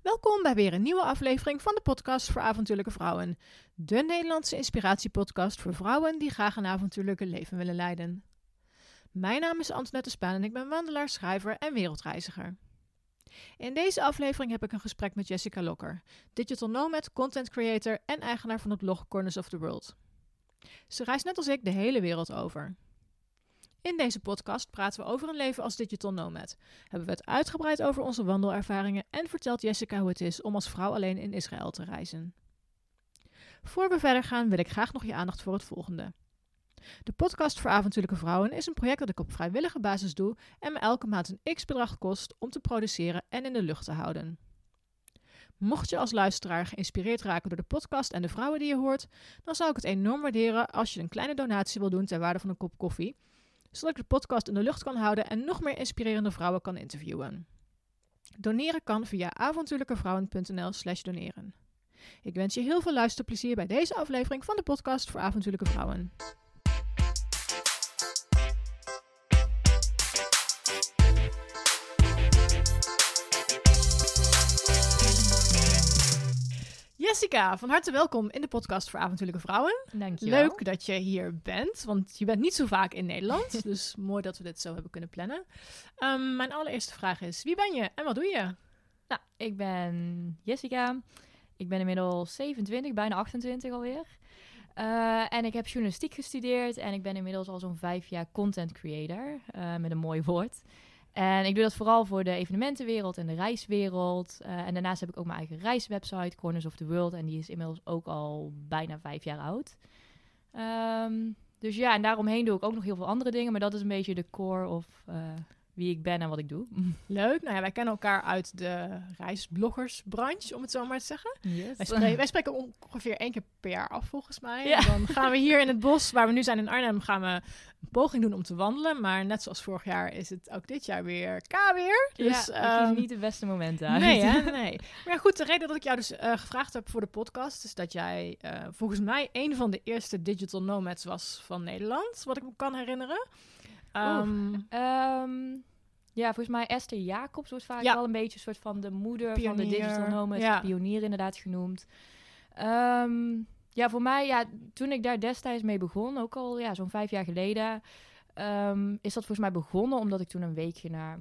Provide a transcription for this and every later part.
Welkom bij weer een nieuwe aflevering van de podcast voor avontuurlijke vrouwen. De Nederlandse inspiratiepodcast voor vrouwen die graag een avontuurlijke leven willen leiden. Mijn naam is Antoinette Spaan en ik ben wandelaar, schrijver en wereldreiziger. In deze aflevering heb ik een gesprek met Jessica Lokker, digital nomad, content creator en eigenaar van het blog Corners of the World. Ze reist net als ik de hele wereld over. In deze podcast praten we over een leven als digital nomad. Hebben we het uitgebreid over onze wandelervaringen en vertelt Jessica hoe het is om als vrouw alleen in Israël te reizen. Voor we verder gaan wil ik graag nog je aandacht voor het volgende. De podcast voor avontuurlijke vrouwen is een project dat ik op vrijwillige basis doe en me elke maand een x-bedrag kost om te produceren en in de lucht te houden. Mocht je als luisteraar geïnspireerd raken door de podcast en de vrouwen die je hoort, dan zou ik het enorm waarderen als je een kleine donatie wil doen ter waarde van een kop koffie zodat ik de podcast in de lucht kan houden en nog meer inspirerende vrouwen kan interviewen. Doneren kan via avontuurlijkevrouwen.nl/slash doneren. Ik wens je heel veel luisterplezier bij deze aflevering van de podcast voor avontuurlijke vrouwen. Jessica, van harte welkom in de podcast voor avontuurlijke vrouwen. Dankjewel. Leuk dat je hier bent, want je bent niet zo vaak in Nederland. dus mooi dat we dit zo hebben kunnen plannen. Um, mijn allereerste vraag is, wie ben je en wat doe je? Nou, ik ben Jessica. Ik ben inmiddels 27, bijna 28 alweer. Uh, en ik heb journalistiek gestudeerd en ik ben inmiddels al zo'n vijf jaar content creator, uh, met een mooi woord. En ik doe dat vooral voor de evenementenwereld en de reiswereld. Uh, en daarnaast heb ik ook mijn eigen reiswebsite, Corners of the World. En die is inmiddels ook al bijna vijf jaar oud. Um, dus ja, en daaromheen doe ik ook nog heel veel andere dingen. Maar dat is een beetje de core of uh, wie ik ben en wat ik doe. Leuk. Nou ja, wij kennen elkaar uit de reisbloggersbranche, om het zo maar te zeggen. Yes. Wij, spreken, wij spreken ongeveer één keer per jaar af, volgens mij. Ja. Dan gaan we hier in het bos, waar we nu zijn in Arnhem, gaan we een poging doen om te wandelen. Maar net zoals vorig jaar is het ook dit jaar weer K-weer. Dus, ja, um, niet de beste momenten uit. Nee, hè? nee. Maar ja, goed, de reden dat ik jou dus uh, gevraagd heb voor de podcast... is dat jij uh, volgens mij een van de eerste digital nomads was van Nederland. Wat ik me kan herinneren. Um, um, ja, volgens mij Esther Jacobs wordt vaak ja. wel een beetje een soort van de moeder pionier. van de digital nomad. Ja. Pionier inderdaad genoemd. Um, ja, voor mij, ja, toen ik daar destijds mee begon, ook al ja, zo'n vijf jaar geleden, um, is dat volgens mij begonnen omdat ik toen een weekje naar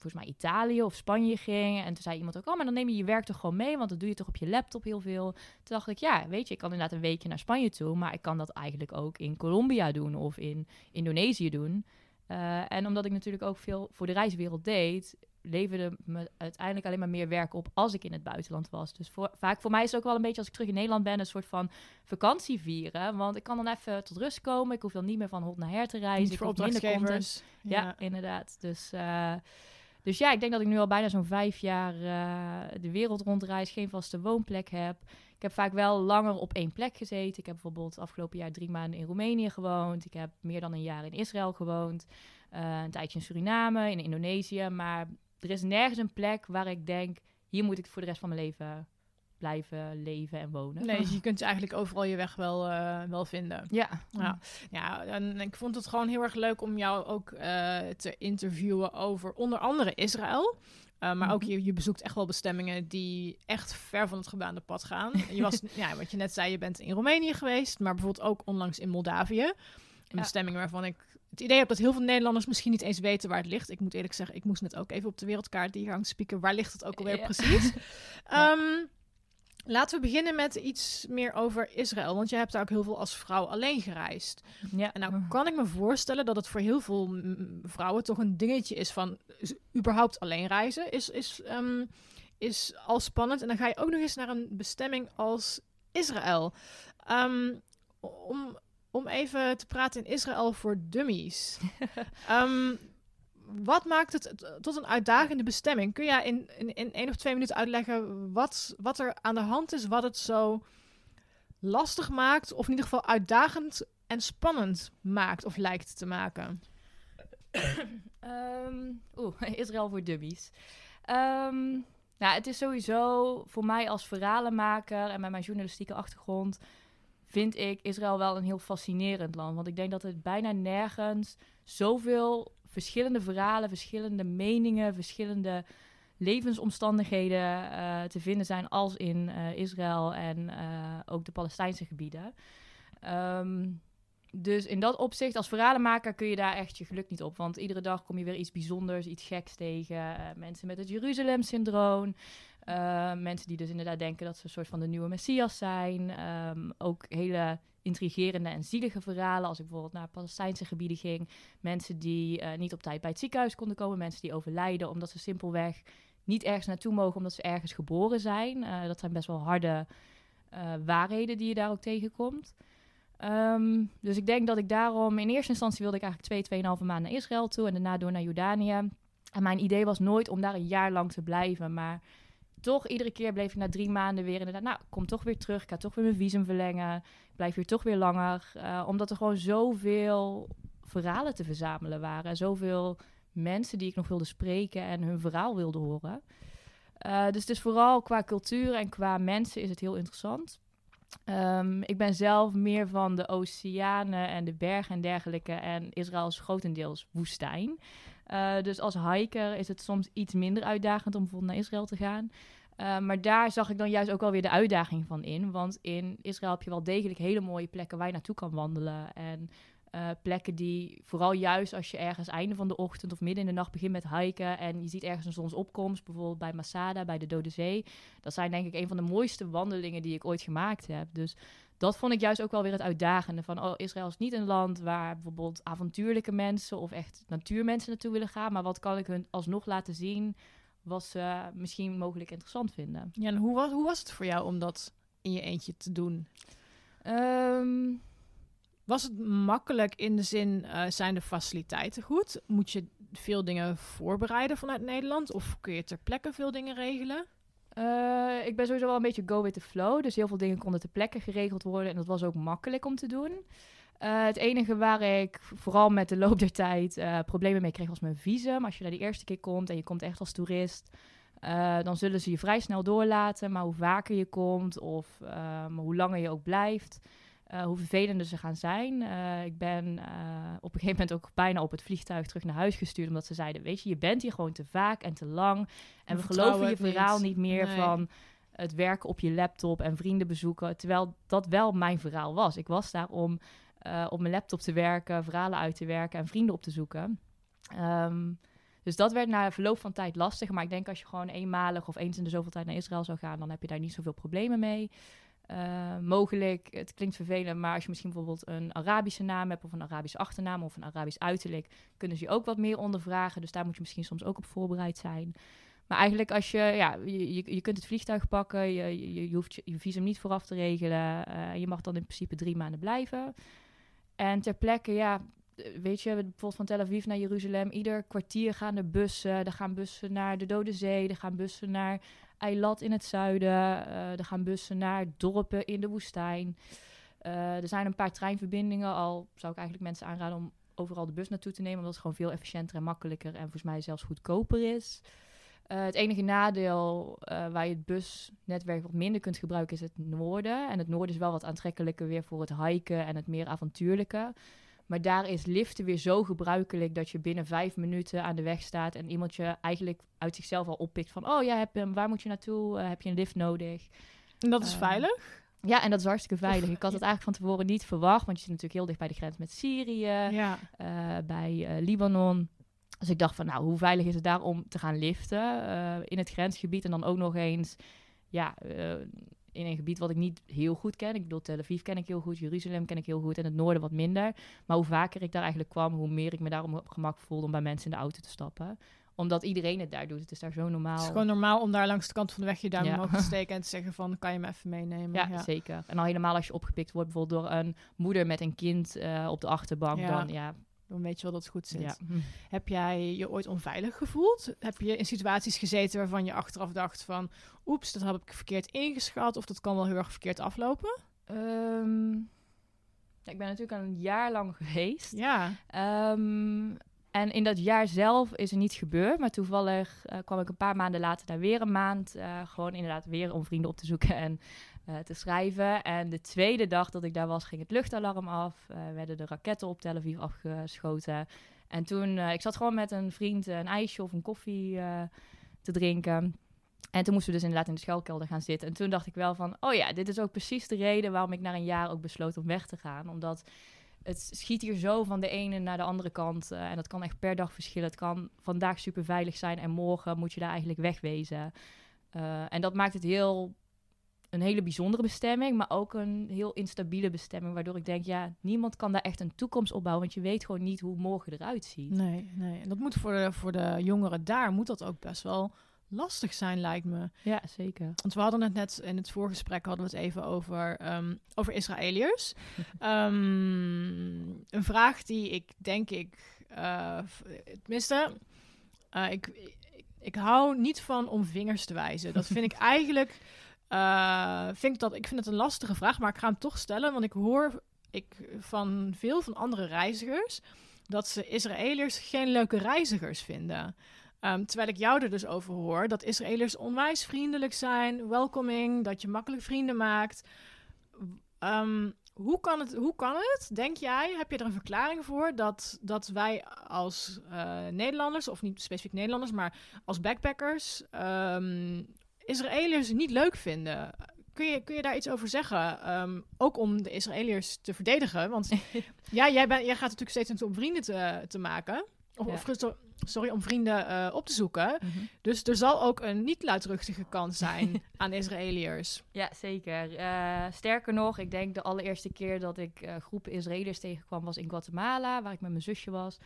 volgens mij Italië of Spanje ging. En toen zei iemand ook, oh, maar dan neem je je werk toch gewoon mee, want dat doe je toch op je laptop heel veel. Toen dacht ik, ja, weet je, ik kan inderdaad een weekje naar Spanje toe, maar ik kan dat eigenlijk ook in Colombia doen of in Indonesië doen. Uh, en omdat ik natuurlijk ook veel voor de reiswereld deed, leverde me uiteindelijk alleen maar meer werk op als ik in het buitenland was. Dus voor, vaak voor mij is het ook wel een beetje als ik terug in Nederland ben, een soort van vakantie vieren. Want ik kan dan even tot rust komen. Ik hoef dan niet meer van hot naar her te reizen. Niet ik voor content. Ja. ja, inderdaad. Dus, uh, dus ja, ik denk dat ik nu al bijna zo'n vijf jaar uh, de wereld rondreis, geen vaste woonplek heb. Ik heb vaak wel langer op één plek gezeten. Ik heb bijvoorbeeld afgelopen jaar drie maanden in Roemenië gewoond. Ik heb meer dan een jaar in Israël gewoond. Uh, een tijdje in Suriname, in Indonesië. Maar er is nergens een plek waar ik denk... hier moet ik voor de rest van mijn leven blijven leven en wonen. Nee, dus je kunt eigenlijk overal je weg wel, uh, wel vinden. Ja. ja. Ja, en ik vond het gewoon heel erg leuk om jou ook uh, te interviewen over onder andere Israël. Uh, maar ook je, je bezoekt echt wel bestemmingen die echt ver van het gebaande pad gaan. Je was, ja, wat je net zei, je bent in Roemenië geweest, maar bijvoorbeeld ook onlangs in Moldavië. Een ja. bestemming waarvan ik het idee heb dat heel veel Nederlanders misschien niet eens weten waar het ligt. Ik moet eerlijk zeggen, ik moest net ook even op de wereldkaart die hier hangt spieken. Waar ligt het ook alweer ja. precies? ja. um, Laten we beginnen met iets meer over Israël. Want je hebt daar ook heel veel als vrouw alleen gereisd. Ja. En nou kan ik me voorstellen dat het voor heel veel vrouwen toch een dingetje is van überhaupt alleen reizen. Is, is, um, is al spannend. En dan ga je ook nog eens naar een bestemming als Israël. Um, om, om even te praten in Israël voor dummies. um, wat maakt het tot een uitdagende bestemming? Kun je in, in, in één of twee minuten uitleggen wat, wat er aan de hand is, wat het zo lastig maakt, of in ieder geval uitdagend en spannend maakt of lijkt te maken? um, Oeh, Israël voor dummies. Um, nou, het is sowieso voor mij als verhalenmaker en met mijn journalistieke achtergrond vind ik Israël wel een heel fascinerend land. Want ik denk dat het bijna nergens zoveel verschillende verhalen, verschillende meningen, verschillende levensomstandigheden te vinden zijn als in Israël en ook de Palestijnse gebieden. Ehm, dus in dat opzicht, als verhalenmaker kun je daar echt je geluk niet op. Want iedere dag kom je weer iets bijzonders, iets geks tegen. Mensen met het Jeruzalem-syndroom. Mensen die dus inderdaad denken dat ze een soort van de nieuwe Messias zijn. Um, ook hele intrigerende en zielige verhalen. Als ik bijvoorbeeld naar Palestijnse gebieden ging. Mensen die uh, niet op tijd bij het ziekenhuis konden komen. Mensen die overlijden omdat ze simpelweg niet ergens naartoe mogen omdat ze ergens geboren zijn. dat zijn best wel harde waarheden die je daar ook tegenkomt. Um, dus ik denk dat ik daarom... In eerste instantie wilde ik eigenlijk twee, tweeënhalve maanden naar Israël toe... en daarna door naar Jordanië. En mijn idee was nooit om daar een jaar lang te blijven. Maar toch iedere keer bleef ik na drie maanden weer inderdaad... nou, kom toch weer terug. Ik ga toch weer mijn visum verlengen. Ik blijf hier toch weer langer. Uh, omdat er gewoon zoveel verhalen te verzamelen waren. Zoveel mensen die ik nog wilde spreken en hun verhaal wilde horen. Uh, dus het is vooral qua cultuur en qua mensen is het heel interessant. Um, ik ben zelf meer van de oceanen en de bergen en dergelijke. En Israël is grotendeels woestijn. Uh, dus als hiker is het soms iets minder uitdagend om bijvoorbeeld naar Israël te gaan. Uh, maar daar zag ik dan juist ook wel weer de uitdaging van in. Want in Israël heb je wel degelijk hele mooie plekken waar je naartoe kan wandelen. En uh, plekken die, vooral juist als je ergens einde van de ochtend of midden in de nacht begint met hiken en je ziet ergens een zonsopkomst, bijvoorbeeld bij Masada, bij de Dode Zee. Dat zijn denk ik een van de mooiste wandelingen die ik ooit gemaakt heb. Dus dat vond ik juist ook wel weer het uitdagende van, oh, Israël is niet een land waar bijvoorbeeld avontuurlijke mensen of echt natuurmensen naartoe willen gaan, maar wat kan ik hun alsnog laten zien wat ze misschien mogelijk interessant vinden. Ja, en hoe was, hoe was het voor jou om dat in je eentje te doen? Um, was het makkelijk in de zin, uh, zijn de faciliteiten goed? Moet je veel dingen voorbereiden vanuit Nederland? Of kun je ter plekke veel dingen regelen? Uh, ik ben sowieso wel een beetje go with the flow. Dus heel veel dingen konden ter plekke geregeld worden. En dat was ook makkelijk om te doen. Uh, het enige waar ik vooral met de loop der tijd problemen mee kreeg was mijn visum. Als je daar de eerste keer komt en je komt echt als toerist... dan zullen ze je vrij snel doorlaten. Maar hoe vaker je komt of hoe langer je ook blijft... Uh, hoe vervelender ze gaan zijn. Uh, ik ben uh, op een gegeven moment ook bijna op het vliegtuig terug naar huis gestuurd. Omdat ze zeiden: Weet je, je bent hier gewoon te vaak en te lang. En we, geloven je verhaal niet, meer van het werken op je laptop en vrienden bezoeken. Terwijl dat wel mijn verhaal was. Ik was daar om op mijn laptop te werken, verhalen uit te werken en vrienden op te zoeken. Um, dus dat werd na verloop van tijd lastig. Maar ik denk als je gewoon eenmalig of eens in de zoveel tijd naar Israël zou gaan, dan heb je daar niet zoveel problemen mee. Uh, mogelijk, het klinkt vervelend, maar als je misschien bijvoorbeeld een Arabische naam hebt of een Arabische achternaam of een Arabisch uiterlijk, kunnen ze je ook wat meer ondervragen. Dus daar moet je misschien soms ook op voorbereid zijn. Maar eigenlijk als je, ja, je, je, kunt het vliegtuig pakken, je, je, je hoeft je, visum niet vooraf te regelen. Uh, je mag dan in principe drie maanden blijven. En ter plekke, ja, weet je, bijvoorbeeld van Tel Aviv naar Jeruzalem, ieder kwartier gaan er bussen. Er gaan bussen naar de Dode Zee, er gaan bussen naar Eilat in het zuiden. Uh, er gaan bussen naar dorpen in de woestijn. Uh, er zijn een paar treinverbindingen. Al zou ik eigenlijk mensen aanraden om overal de bus naartoe te nemen. Omdat het gewoon veel efficiënter en makkelijker en volgens mij zelfs goedkoper is. Uh, het enige nadeel waar je het busnetwerk wat minder kunt gebruiken is het noorden. En het noorden is wel wat aantrekkelijker weer voor het hiken en het meer avontuurlijke. Maar daar is liften weer zo gebruikelijk dat je binnen vijf minuten aan de weg staat en iemand je eigenlijk uit zichzelf al oppikt van, oh ja, heb, hem, waar moet je naartoe? Uh, heb je een lift nodig? En dat is uh, veilig? Ja, en dat is hartstikke veilig. ik had het eigenlijk van tevoren niet verwacht, want je zit natuurlijk heel dicht bij de grens met Syrië, ja. uh, bij Libanon. Dus ik dacht van, nou, hoe veilig is het daar om te gaan liften in het grensgebied en dan ook nog eens, ja, in een gebied wat ik niet heel goed ken. Ik bedoel, Tel Aviv ken ik heel goed, Jeruzalem ken ik heel goed en het noorden wat minder. Maar hoe vaker ik daar eigenlijk kwam, hoe meer ik me daarom op gemak voelde om bij mensen in de auto te stappen omdat iedereen het daar doet. Het is daar zo normaal. Het is gewoon normaal om daar langs de kant van de weg je duim ja. omhoog te steken en te zeggen van, kan je me even meenemen? Ja, ja, zeker. En al helemaal als je opgepikt wordt bijvoorbeeld door een moeder met een kind uh, op de achterbank, ja. dan ja, dan weet je wel dat het goed zit. Ja. Hm. Heb jij je ooit onveilig gevoeld? Heb je in situaties gezeten waarvan je achteraf dacht van... oeps, dat heb ik verkeerd ingeschat... of dat kan wel heel erg verkeerd aflopen? Um, ik ben natuurlijk al een jaar lang geweest. Ja. Um, en in dat jaar zelf is er niets gebeurd. Maar toevallig uh, kwam ik een paar maanden later daar weer een maand. Uh, gewoon inderdaad weer om vrienden op te zoeken en uh, te schrijven. En de tweede dag dat ik daar was, ging het luchtalarm af. werden de raketten op Tel Aviv afgeschoten. En toen, ik zat gewoon met een vriend een ijsje of een koffie te drinken. En toen moesten we dus inderdaad in de schuilkelder gaan zitten. En toen dacht ik wel van, oh ja, dit is ook precies de reden waarom ik na een jaar ook besloot om weg te gaan. Omdat het schiet hier zo van de ene naar de andere kant. Uh, en dat kan echt per dag verschillen. Het kan vandaag super veilig zijn en morgen moet je daar eigenlijk wegwezen. Uh, en dat maakt het heel een hele bijzondere bestemming, maar ook een heel instabiele bestemming. Waardoor ik denk, ja, niemand kan daar echt een toekomst opbouwen. Want je weet gewoon niet hoe morgen eruit ziet. Nee, nee. En dat moet voor de, voor de jongeren daar, moet dat ook best wel lastig zijn, lijkt me. Ja, zeker. Want we hadden het net in het voorgesprek hadden we het even over, um, over Israëliërs. um, een vraag die ik denk ik, uh, tenminste, uh, ik, ik, ik hou niet van om vingers te wijzen. Dat vind ik eigenlijk, uh, vind ik, dat, ik vind het een lastige vraag, maar ik ga hem toch stellen, want ik hoor ik, van veel van andere reizigers dat ze Israëliërs geen leuke reizigers vinden. Um, terwijl ik jou er dus over hoor dat Israëliërs onwijs vriendelijk zijn, welcoming, dat je makkelijk vrienden maakt. Um, hoe, kan het, hoe kan het, denk jij, heb je er een verklaring voor dat, dat wij als uh, Nederlanders, of niet specifiek Nederlanders, maar als backpackers, um, Israëliërs niet leuk vinden? Kun je, kun je daar iets over zeggen? Um, ook om de Israëliërs te verdedigen. Want ja, jij, ben, jij gaat natuurlijk steeds naartoe om vrienden te, te maken. Of, ja. of sorry, om vrienden uh, op te zoeken. Mm -hmm. Dus er zal ook een niet luidruchtige kant zijn aan Israëliërs. Ja, zeker. Uh, sterker nog, ik denk de allereerste keer dat ik uh, groepen Israëliërs tegenkwam was in Guatemala, waar ik met mijn zusje was.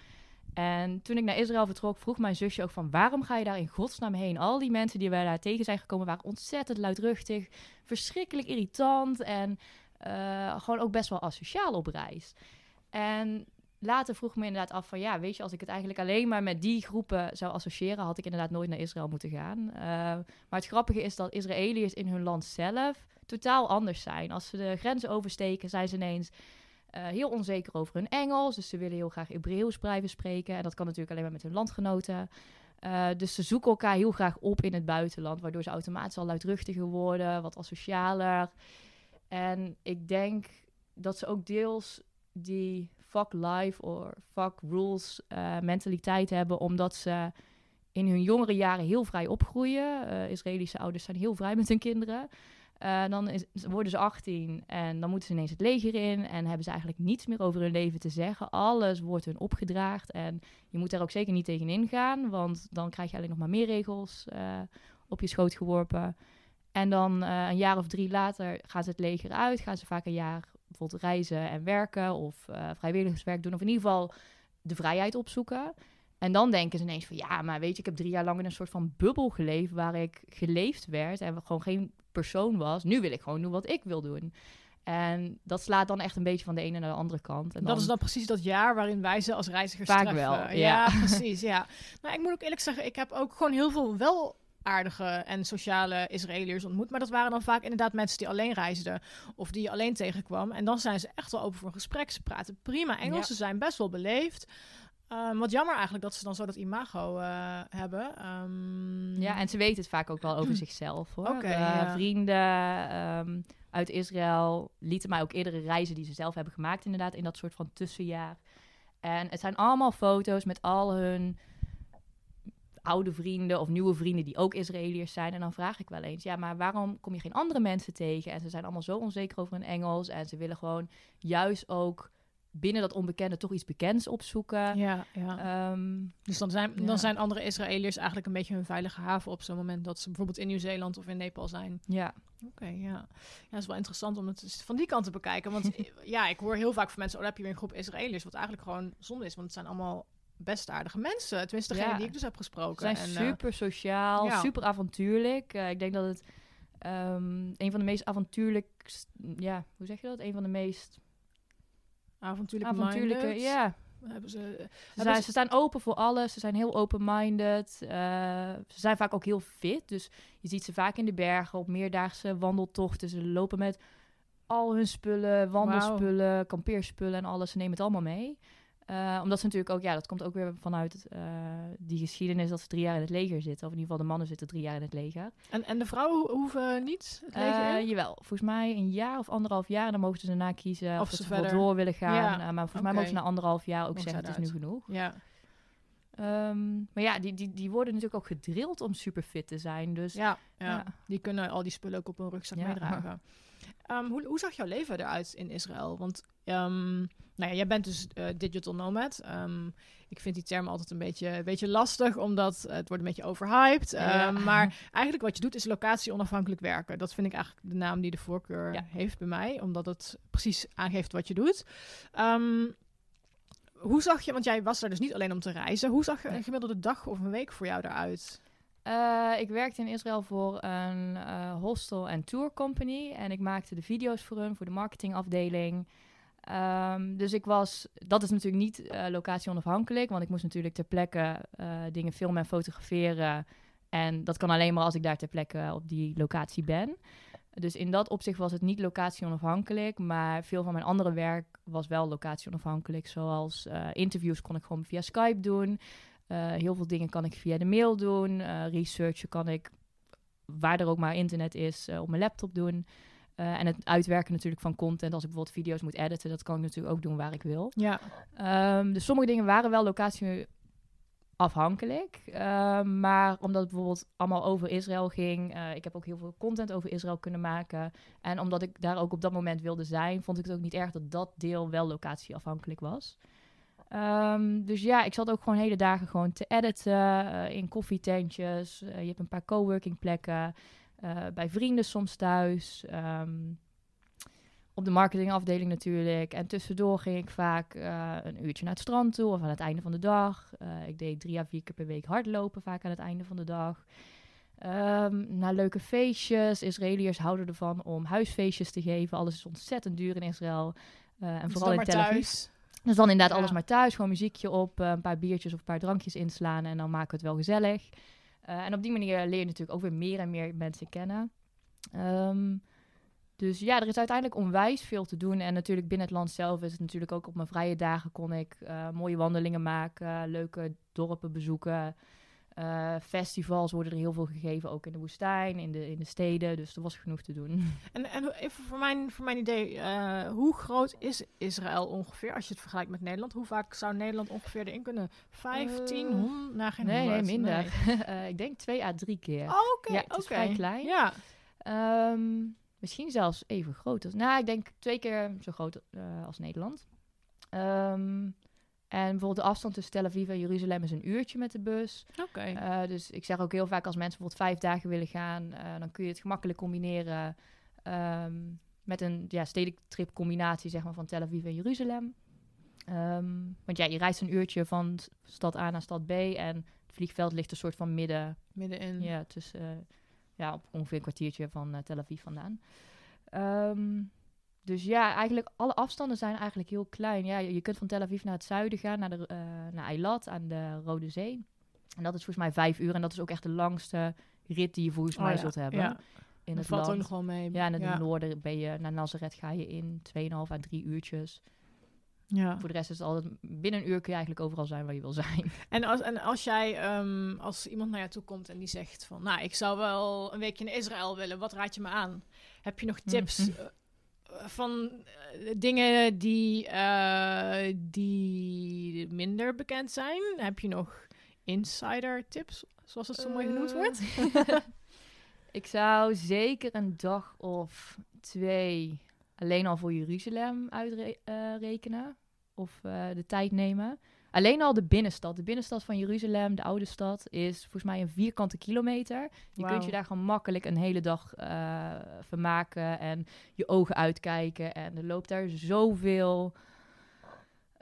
En toen ik naar Israël vertrok, vroeg mijn zusje ook van waarom ga je daar in godsnaam heen? Al die mensen die wij daar tegen zijn gekomen waren ontzettend luidruchtig, verschrikkelijk irritant en gewoon ook best wel asociaal op reis. En later vroeg me inderdaad af van ja, weet je, als ik het eigenlijk alleen maar met die groepen zou associëren, had ik inderdaad nooit naar Israël moeten gaan. Uh, maar het grappige is dat Israëliërs in hun land zelf totaal anders zijn. Als ze de grenzen oversteken, zijn ze ineens uh, heel onzeker over hun Engels. Dus ze willen heel graag Hebreeuws blijven spreken. En dat kan natuurlijk alleen maar met hun landgenoten. Uh, dus ze zoeken elkaar heel graag op in het buitenland, waardoor ze automatisch al luidruchtiger worden, wat asocialer. En ik denk dat ze ook deels die fuck life of fuck rules uh, mentaliteit hebben, omdat ze in hun jongere jaren heel vrij opgroeien. Israëlische ouders zijn heel vrij met hun kinderen. Uh, dan is, worden ze 18 en dan moeten ze ineens het leger in en hebben ze eigenlijk niets meer over hun leven te zeggen. Alles wordt hun opgedraagd en je moet daar ook zeker niet tegen ingaan, want dan krijg je alleen nog maar meer regels op je schoot geworpen. En dan een jaar of drie later gaan ze het leger uit, gaan ze vaak een jaar bijvoorbeeld reizen en werken of vrijwilligerswerk doen. Of in ieder geval de vrijheid opzoeken. En dan denken ze ineens van ja, maar weet je, ik heb drie jaar lang in een soort van bubbel geleefd waar ik geleefd werd en gewoon geen persoon was. Nu wil ik gewoon doen wat ik wil doen. En dat slaat dan echt een beetje van de ene naar de andere kant. En dat is dan precies dat jaar waarin wij ze als reizigers Vaak treffen. wel, ja. ja. precies, ja. Nou, ik moet ook eerlijk zeggen, ik heb ook gewoon heel veel wel aardige en sociale Israëliërs ontmoet. Maar dat waren dan vaak inderdaad mensen die alleen reisden of die je alleen tegenkwam. En dan zijn ze echt wel open voor een gesprek. Ze praten prima Engels, ja. ze zijn best wel beleefd. Um, wat jammer eigenlijk dat ze dan zo dat imago uh, hebben. Um... Ja, en ze weten het vaak ook wel over zichzelf hoor. Okay, ja. Vrienden um, uit Israël lieten mij ook eerdere reizen die ze zelf hebben gemaakt, inderdaad, in dat soort van tussenjaar. En het zijn allemaal foto's met al hun oude vrienden of nieuwe vrienden die ook Israëliërs zijn. En dan vraag ik wel eens, ja, maar waarom kom je geen andere mensen tegen? En ze zijn allemaal zo onzeker over hun Engels. En ze willen gewoon juist ook binnen dat onbekende toch iets bekends opzoeken. Ja, ja. Um, dus dan zijn, ja. dan zijn andere Israëliërs eigenlijk een beetje hun veilige haven op zo'n moment dat ze bijvoorbeeld in Nieuw-Zeeland of in Nepal zijn. Ja. Oké, okay, ja. Ja, dat is wel interessant om het van die kant te bekijken. Want ja, ik hoor heel vaak van mensen, oh, heb je weer een groep Israëliërs, wat eigenlijk gewoon zonde is, want het zijn allemaal best aardige mensen. Tenminste, degene ja. die ik dus heb gesproken. Ze zijn en, super sociaal, ja. super avontuurlijk. Uh, ik denk dat het um, een van de meest avontuurlijk... Ja, hoe zeg je dat? Een van de meest... Avontuurlijke, avontuurlijke ja. Hebben ze, ze, zijn, ze, staan open voor alles. Ze zijn heel open-minded. Uh, ze zijn vaak ook heel fit. Dus je ziet ze vaak in de bergen op meerdaagse wandeltochten. Ze lopen met al hun spullen, wandelspullen, wow. kampeerspullen en alles. Ze nemen het allemaal mee. Uh, omdat ze natuurlijk ook, ja, dat komt ook weer vanuit uh, die geschiedenis dat ze drie jaar in het leger zitten. Of in ieder geval de mannen zitten drie jaar in het leger. En, en de vrouwen hoeven niet het leger uh, Jawel, volgens mij een jaar of anderhalf jaar. En dan mogen ze daarna kiezen of, of ze, ze verder door willen gaan. Ja, maar volgens okay. mij mogen ze na anderhalf jaar ook zeggen, het is nu genoeg. Ja. Ehm, maar ja, die, die, die worden natuurlijk ook gedrild om super fit te zijn. Dus ja, ja, die kunnen al die spullen ook op hun rugzak meedragen. Um, hoe, hoe zag jouw leven eruit in Israël? Want um, nou ja, jij bent dus uh, digital nomad. Um, ik vind die term altijd een beetje, een beetje lastig, omdat het wordt een beetje overhyped. Ja. Maar eigenlijk wat je doet is locatie onafhankelijk werken. Dat vind ik eigenlijk de naam die de voorkeur heeft bij mij, omdat het precies aangeeft wat je doet. Hoe zag je, want jij was er dus niet alleen om te reizen. Hoe zag een gemiddelde dag of een week voor jou eruit? Uh, ik werkte in Israël voor een uh, hostel en tour company. En ik maakte de video's voor hun, voor de marketingafdeling. Um, dus ik was, dat is natuurlijk niet uh, locatie onafhankelijk, want ik moest natuurlijk ter plekke dingen filmen en fotograferen. En dat kan alleen maar als ik daar ter plekke op die locatie ben. Dus in dat opzicht was het niet locatie onafhankelijk, maar veel van mijn andere werk was wel locatie onafhankelijk. Zoals interviews kon ik gewoon via Skype doen. Uh, heel veel dingen kan ik via de mail doen. Uh, researchen kan ik, waar er ook maar internet is, op mijn laptop doen. en het uitwerken natuurlijk van content. Als ik bijvoorbeeld video's moet editen, dat kan ik natuurlijk ook doen waar ik wil. Ja. Um, dus sommige dingen waren wel locatie afhankelijk. Um, maar omdat het bijvoorbeeld allemaal over Israël ging. ik heb ook heel veel content over Israël kunnen maken. En omdat ik daar ook op dat moment wilde zijn, vond ik het ook niet erg dat dat deel wel locatieafhankelijk was. Um, dus ja, ik zat ook gewoon hele dagen gewoon te editen uh, in koffietentjes. Uh, je hebt een paar coworking plekken. Uh, bij vrienden soms thuis. Um, op de marketingafdeling natuurlijk. En tussendoor ging ik vaak een uurtje naar het strand toe of aan het einde van de dag. ik deed drie à vier keer per week hardlopen, vaak aan het einde van de dag. Um, naar leuke feestjes. Israëliërs houden ervan om huisfeestjes te geven. Alles is ontzettend duur in Israël. en vooral in Tel Aviv. Dus dan inderdaad alles maar thuis, gewoon muziekje op, een paar biertjes of een paar drankjes inslaan en dan maken we het wel gezellig. En op die manier leer je natuurlijk ook weer meer en meer mensen kennen. Um, dus ja, er is uiteindelijk onwijs veel te doen. En natuurlijk binnen het land zelf is het natuurlijk ook op mijn vrije dagen kon ik uh, mooie wandelingen maken, leuke dorpen bezoeken. Uh, festivals worden er heel veel gegeven, ook in de woestijn, in de, in de steden. Dus er was genoeg te doen. En, en even voor mijn, voor mijn idee, uh, hoe groot is Israël ongeveer als je het vergelijkt met Nederland? Hoe vaak zou Nederland ongeveer erin kunnen? 15, uh, 100? Nou, geen nee, nee, minder. Nee. ik denk twee à drie keer. Oh, oké. Okay, ja, het is vrij klein. Ja. Um, misschien zelfs even groot. Als, nou, ik denk twee keer zo groot als Nederland. Um, en bijvoorbeeld de afstand tussen Tel Aviv en Jeruzalem is een uurtje met de bus. Oké. Uh, dus ik zeg ook heel vaak als mensen bijvoorbeeld vijf dagen willen gaan, uh, dan kun je het gemakkelijk combineren um, met een ja, stedentrip combinatie zeg maar, van Tel Aviv en Jeruzalem. Um, want ja, je reist een uurtje van stad A naar stad B en het vliegveld ligt een soort van midden. Middenin. Ja, tussen, ja, op ongeveer een kwartiertje van Tel Aviv vandaan. Um, dus ja, eigenlijk alle afstanden zijn eigenlijk heel klein. Ja, je, kunt van Tel Aviv naar het zuiden gaan, naar, de, uh, naar Eilat aan de Rode Zee. En dat is volgens mij vijf uur. En dat is ook echt de langste rit die je volgens mij oh, zult hebben. Ja. In dat het valt land. ook nog wel mee. Ja, en in het noorden ben je naar Nazareth ga je in 2,5 à 3 uurtjes. Ja. Voor de rest is het altijd binnen een uur kun je eigenlijk overal zijn waar je wil zijn. En als, en als jij, um, als iemand naar je toe komt en die zegt van, nou, ik zou wel een weekje in Israël willen, wat raad je me aan? Heb je nog tips? Mm van uh, dingen die, uh, die minder bekend zijn. Heb je nog insider tips, zoals het zo mooi genoemd eh. wordt? ik zou zeker een dag of twee alleen al voor Jeruzalem uitrekenen. of de tijd nemen. Alleen al de binnenstad. De binnenstad van Jeruzalem, de oude stad, is volgens mij een vierkante kilometer. Je kunt je daar gewoon makkelijk een hele dag uh, vermaken en je ogen uitkijken. En er loopt daar zoveel.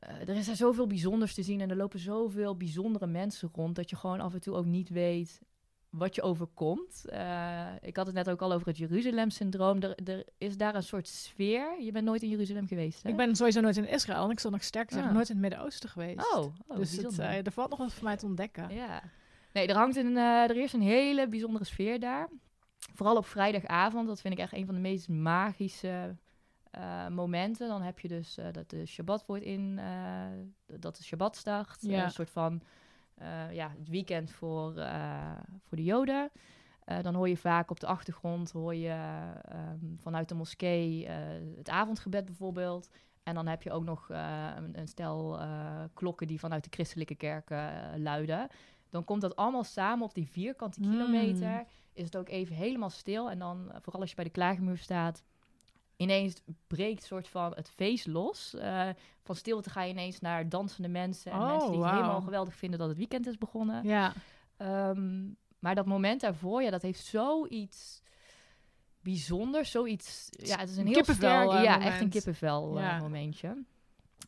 Uh, er is daar zoveel bijzonders te zien en er lopen zoveel bijzondere mensen rond dat je gewoon af en toe ook niet weet wat je overkomt. Uh, ik had het net ook al over het Jeruzalem-syndroom. Er, er, is daar een soort sfeer. Je bent nooit in Jeruzalem geweest, hè? Ik ben sowieso nooit in Israël. En ik zal nog sterker zeggen, ah. nooit in het Midden-Oosten geweest. Oh, oh Dus het, uh, er valt nog wat voor mij te ontdekken. Ja. Nee, er hangt een, uh, er is een hele bijzondere sfeer daar. Vooral op vrijdagavond. Dat vind ik echt een van de meest magische momenten. Dan heb je dus dat de Shabbat wordt in... dat de Shabbat start. Ja. Een soort van ja, het weekend voor, uh, voor de Joden. Uh, dan hoor je vaak op de achtergrond hoor je, um, vanuit de moskee het avondgebed bijvoorbeeld. En dan heb je ook nog een, een, stel klokken die vanuit de christelijke kerken luiden. Dan komt dat allemaal samen op die vierkante hmm. kilometer. Is het ook even helemaal stil. En dan, vooral als je bij de klaagmuur staat, ineens breekt soort van het feest los. Uh, van stilte ga je ineens naar dansende mensen en oh, mensen die het helemaal geweldig vinden dat het weekend is begonnen. Ja. Ehm, maar dat moment daarvoor, ja, dat heeft zoiets bijzonders, zoiets. Ja, het is een heel kippenvel. ja, echt een kippenvel uh, momentje.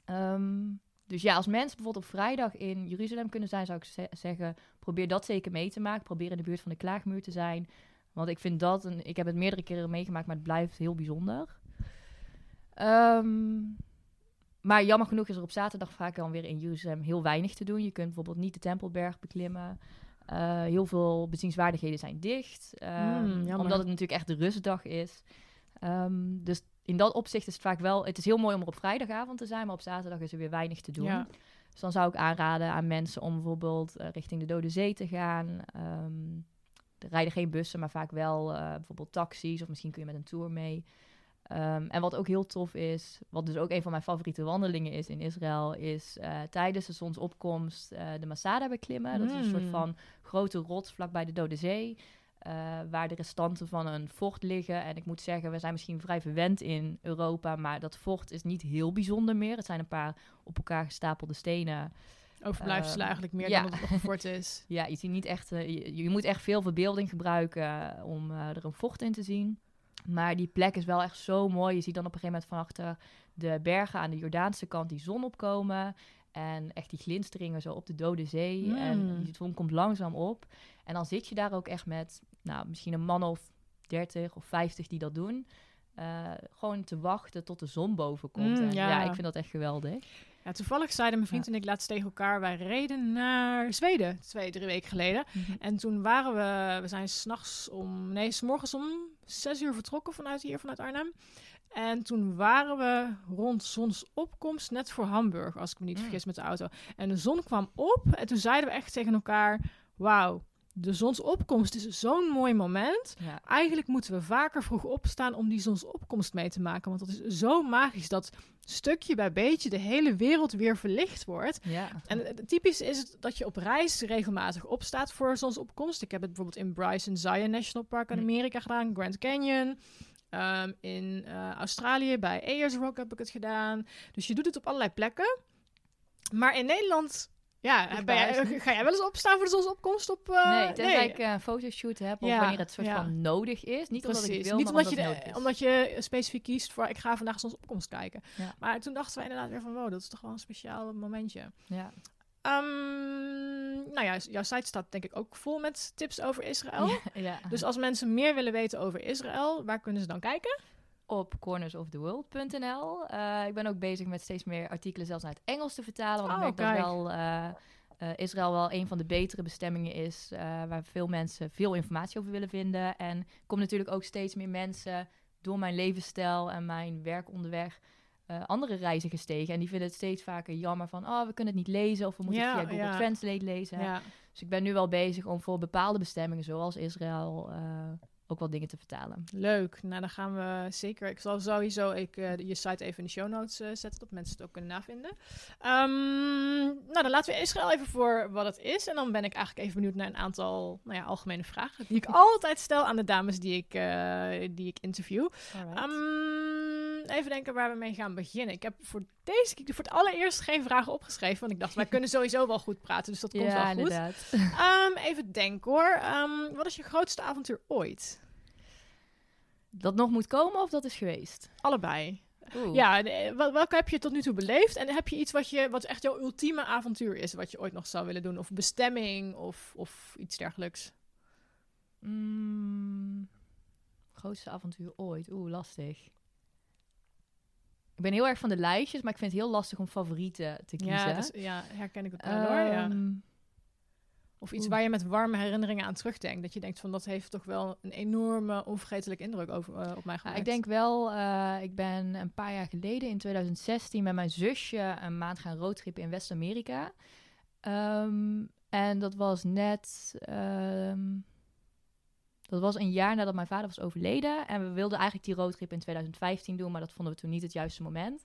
Ehm, dus ja, als mensen bijvoorbeeld op vrijdag in Jeruzalem kunnen zijn, zou ik zeggen, probeer dat zeker mee te maken. Probeer in de buurt van de klaagmuur te zijn. Want ik vind dat, een, ik heb het meerdere keren meegemaakt, maar het blijft heel bijzonder. Um, maar jammer genoeg is er op zaterdag vaak dan weer in Jeruzalem heel weinig te doen. Je kunt bijvoorbeeld niet de Tempelberg beklimmen. Uh, heel veel bezienswaardigheden zijn dicht. Um, omdat het natuurlijk echt de rustdag is. Um, dus in dat opzicht is het vaak wel... Het is heel mooi om er op vrijdagavond te zijn, maar op zaterdag is er weer weinig te doen. Ja. Dus dan zou ik aanraden aan mensen om bijvoorbeeld uh, richting de Dode Zee te gaan. Um, er rijden geen bussen, maar vaak wel uh, bijvoorbeeld taxis. Of misschien kun je met een tour mee. Um, en wat ook heel tof is, wat dus ook een van mijn favoriete wandelingen is in Israël, is uh, tijdens de zonsopkomst uh, de Masada beklimmen. Dat is een soort hmm. van grote rots vlakbij de Dode Zee, uh, waar de restanten van een fort liggen. En ik moet zeggen, we zijn misschien vrij verwend in Europa, maar dat fort is niet heel bijzonder meer. Het zijn een paar op elkaar gestapelde stenen. Overblijfselen um, eigenlijk meer ja. dan dat het nog een fort is. ja, je, ziet niet echt, je, je, moet echt veel verbeelding gebruiken om er een fort in te zien. Maar die plek is wel echt zo mooi. Je ziet dan op een gegeven moment van achter de bergen aan de Jordaanse kant die zon opkomen. En echt die glinsteringen zo op de Dode Zee. En hmm. die zon komt langzaam op. En dan zit je daar ook echt met, nou, misschien een man of 30 of 50 die dat doen. Uh, gewoon te wachten tot de zon boven komt. Hmm, en ja. ja. ik vind dat echt geweldig. Ja, toevallig zeiden mijn vriend en ik laatst tegen elkaar... wij reden naar Zweden twee, drie weken geleden. Mhm. En toen waren we... We zijn s'nachts om... Nee, s morgens om zes uur vertrokken vanuit hier, vanuit Arnhem. En toen waren we rond zonsopkomst net voor Hamburg, als ik me niet mm. vergis, met de auto. En de zon kwam op en toen zeiden we echt tegen elkaar... Wauw, de zonsopkomst is zo'n mooi moment. Eigenlijk moeten we vaker vroeg opstaan om die zonsopkomst mee te maken. Want dat is zo magisch dat stukje bij beetje de hele wereld weer verlicht wordt. Ja. En typisch is het dat je op reis regelmatig opstaat voor zonsopkomst. Ik heb het bijvoorbeeld in Bryson Zion National Park in. Amerika gedaan, Grand Canyon. Um, in uh, Australië bij Ayers Rock heb ik het gedaan. Dus je doet het op allerlei plekken. Maar in Nederland ja, ga jij wel eens opstaan voor de zonsopkomst op... Uh, nee, tenzij nee. ik een fotoshoot heb of wanneer het soort van nodig is. Niet Precies. omdat ik wil, Niet omdat, je, omdat je specifiek kiest voor ik ga vandaag zonsopkomst kijken. Maar toen dachten wij inderdaad weer van wow, dat is toch wel een speciaal momentje. Ja. Um, nou ja, jouw site staat denk ik ook vol met tips over Israël. Ja, Dus als mensen meer willen weten over Israël, waar kunnen ze dan kijken? Op cornersoftheworld.nl. Uh, eh, ik ben ook bezig met steeds meer artikelen zelfs naar het Engels te vertalen. Want oh, ik merk dat wel, uh, Israël wel een van de betere bestemmingen is... waar veel mensen veel informatie over willen vinden. En er komen natuurlijk ook steeds meer mensen door mijn levensstijl en mijn werk onderweg... andere reizigers tegen. En die vinden het steeds vaker jammer van... oh, we kunnen het niet lezen of we moeten ja, via Google Translate lezen. Ja. Dus ik ben nu wel bezig om voor bepaalde bestemmingen... zoals Israël ook wel dingen te vertalen. Leuk. Nou, dan gaan we zeker. Ik zal sowieso ik, uh, je site even in de show notes uh, zetten, dat mensen het ook kunnen navinden. Um, nou, dan laten we Israël even voor wat het is. En dan ben ik eigenlijk even benieuwd naar een aantal nou ja, algemene vragen die ik altijd stel aan de dames die ik, uh, die ik interview. Um, even denken waar we mee gaan beginnen. Ik heb voor deze keer voor het allereerst geen vragen opgeschreven, want ik dacht wij kunnen sowieso wel goed praten, dus dat komt wel goed. Inderdaad. Um, even denken hoor. wat is je grootste avontuur ooit? Dat nog moet komen of dat is geweest? Allebei. Ja, welke heb je tot nu toe beleefd? En heb je iets wat, je, wat echt jouw ultieme avontuur is, wat je ooit nog zou willen doen? Of bestemming of, of iets dergelijks? Mm, grootste avontuur ooit? Oeh, lastig. Ik ben heel erg van de lijstjes, maar ik vind het heel lastig om favorieten te kiezen. Ja, dus, ja herken ik het wel hoor. Ja. Ehm, of iets waar je met warme herinneringen aan terugdenkt. Dat je denkt van dat heeft toch wel een enorme onvergetelijke indruk over, uh, op mij gemaakt. ik denk wel, uh, ik ben een paar jaar geleden in 2016 met mijn zusje een maand gaan roadtrippen in West-Amerika. Um, en dat was net, um, dat was een jaar nadat mijn vader was overleden. En we wilden eigenlijk die roadtrip in 2015 doen, maar dat vonden we toen niet het juiste moment.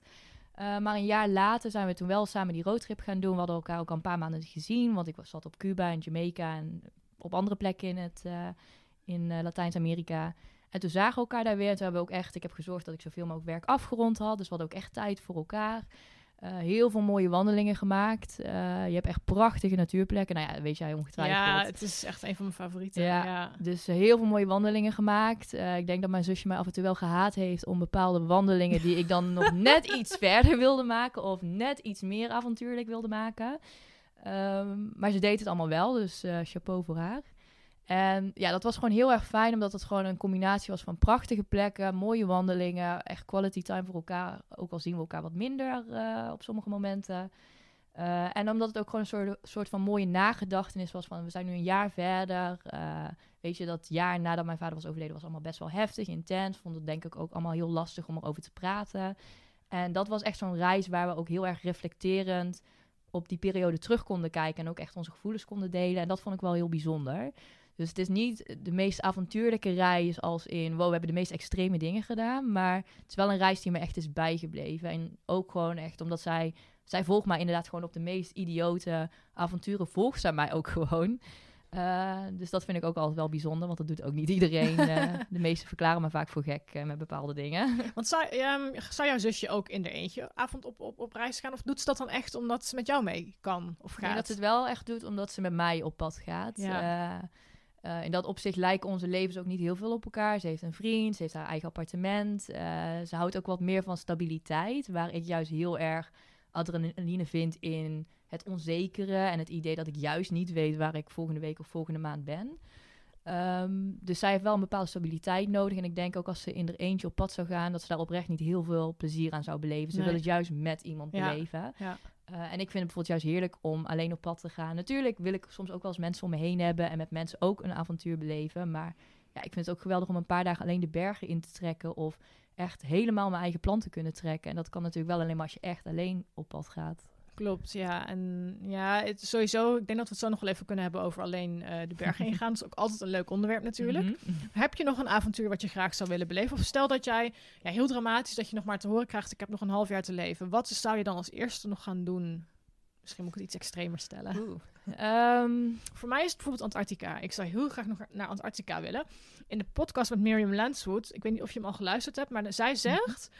maar een jaar later zijn we toen wel samen die roadtrip gaan doen. We hadden elkaar ook al een paar maanden gezien, want ik was, zat op Cuba en Jamaica en op andere plekken in, het, in Latijns-Amerika. En toen zagen we elkaar daar weer. En toen hebben we ook echt, ik heb gezorgd dat ik zoveel mogelijk werk afgerond had. Dus we hadden ook echt tijd voor elkaar. Uh, heel veel mooie wandelingen gemaakt. Uh, je hebt echt prachtige natuurplekken. Nou ja, weet jij ongetwijfeld. Ja, het is echt een van mijn favorieten. Ja, ja. dus uh, heel veel mooie wandelingen gemaakt. ik denk dat mijn zusje mij af en toe wel gehaat heeft om bepaalde wandelingen die ik dan nog net iets verder wilde maken of net iets meer avontuurlijk wilde maken. Um, maar ze deed het allemaal wel, dus chapeau voor haar. En ja, dat was gewoon heel erg fijn, omdat het gewoon een combinatie was van prachtige plekken, mooie wandelingen, echt quality time voor elkaar. Ook al zien we elkaar wat minder uh, op sommige momenten. Uh, en omdat het ook gewoon een soort, soort van mooie nagedachtenis was van we zijn nu een jaar verder. Uh, weet je, dat jaar nadat mijn vader was overleden was allemaal best wel heftig, intens. Vond het denk ik ook allemaal heel lastig om erover te praten. En dat was echt zo'n reis waar we ook heel erg reflecterend op die periode terug konden kijken en ook echt onze gevoelens konden delen. En dat vond ik wel heel bijzonder. Dus het is niet de meest avontuurlijke reis als in, wow, we hebben de meest extreme dingen gedaan. Maar het is wel een reis die me echt is bijgebleven. En ook gewoon echt omdat zij, zij volgt mij inderdaad gewoon op de meest idiote avonturen, volgt zij mij ook gewoon. Uh, dus dat vind ik ook altijd wel bijzonder, want dat doet ook niet iedereen. Uh, de meesten verklaren me vaak voor gek uh, met bepaalde dingen. Want zou, um, zou jouw zusje ook in de eentje avond op, op, op reis gaan? Of doet ze dat dan echt omdat ze met jou mee kan of gaat? Nee, dat ze het wel echt doet omdat ze met mij op pad gaat. Ja. Uh, in dat opzicht lijken onze levens ook niet heel veel op elkaar. Ze heeft een vriend, ze heeft haar eigen appartement. Uh, ze houdt ook wat meer van stabiliteit, waar ik juist heel erg adrenaline vind in het onzekere en het idee dat ik juist niet weet waar ik volgende week of volgende maand ben. Um, dus zij heeft wel een bepaalde stabiliteit nodig. En ik denk ook als ze in er eentje op pad zou gaan, dat ze daar oprecht niet heel veel plezier aan zou beleven. Ze wil het juist met iemand beleven. Ja. Uh, en ik vind het bijvoorbeeld juist heerlijk om alleen op pad te gaan. Natuurlijk wil ik soms ook wel eens mensen om me heen hebben en met mensen ook een avontuur beleven. Maar ja, ik vind het ook geweldig om een paar dagen alleen de bergen in te trekken of echt helemaal mijn eigen plan te kunnen trekken. En dat kan natuurlijk wel alleen maar als je echt alleen op pad gaat. Klopt, ja. En ja, het sowieso, ik denk dat we het zo nog wel even kunnen hebben over alleen uh, de bergen ingaan. Dat is ook altijd een leuk onderwerp natuurlijk. Mhm, mhm. Heb je nog een avontuur wat je graag zou willen beleven? Of stel dat jij, ja, heel dramatisch, dat je nog maar te horen krijgt, ik heb nog een half jaar te leven. Wat zou je dan als eerste nog gaan doen? Misschien moet ik het iets extremer stellen. Um, voor mij is het bijvoorbeeld Antarctica. Ik zou heel graag nog naar Antarctica willen. In de podcast met Miriam Lanswood, ik weet niet of je hem al geluisterd hebt, maar zij zegt,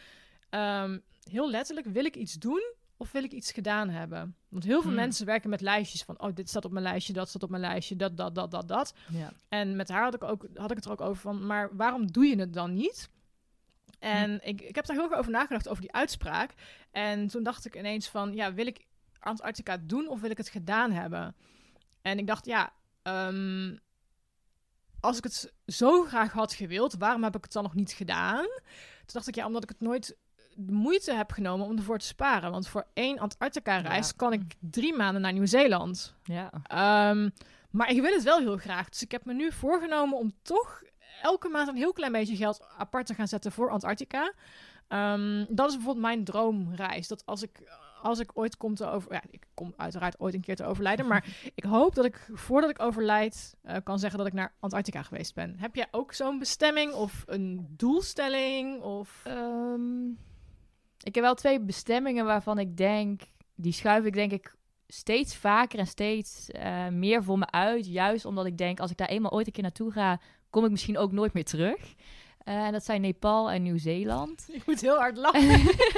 um, heel letterlijk, wil ik iets doen of wil ik iets gedaan hebben? Want heel veel hmm. mensen werken met lijstjes van... oh, dit staat op mijn lijstje, dat staat op mijn lijstje, dat, dat, dat, dat, dat. Ja. En met haar had ik, ook, had ik het er ook over van... maar waarom doe je het dan niet? En hm. ik, ik heb daar heel erg over nagedacht, over die uitspraak. En toen dacht ik ineens van... ja, wil ik Antarctica doen of wil ik het gedaan hebben? En ik dacht, ja... Um, als ik het zo graag had gewild, waarom heb ik het dan nog niet gedaan? Toen dacht ik, ja, omdat ik het nooit de moeite heb genomen om ervoor te sparen. Want voor één Antarctica-reis kan ik drie maanden naar Nieuw-Zeeland. Ja. Ehm, maar ik wil het wel heel graag. Dus ik heb me nu voorgenomen om toch elke maand een heel klein beetje geld apart te gaan zetten voor Antarctica. Um, dat is bijvoorbeeld mijn droomreis. Dat als ik, als ik ooit kom te over... Ja, ik kom uiteraard ooit een keer te overlijden. maar ik hoop dat ik, voordat ik overlijd, uh, kan zeggen dat ik naar Antarctica geweest ben. Heb jij ook zo'n bestemming of een doelstelling? Of... Um... Ik heb wel twee bestemmingen waarvan ik denk, die schuif ik denk ik steeds vaker en steeds uh, meer voor me uit. Juist omdat ik denk, als ik daar eenmaal ooit een keer naartoe ga, kom ik misschien ook nooit meer terug. Uh, en dat zijn Nepal en Nieuw-Zeeland. Ik moet heel hard lachen.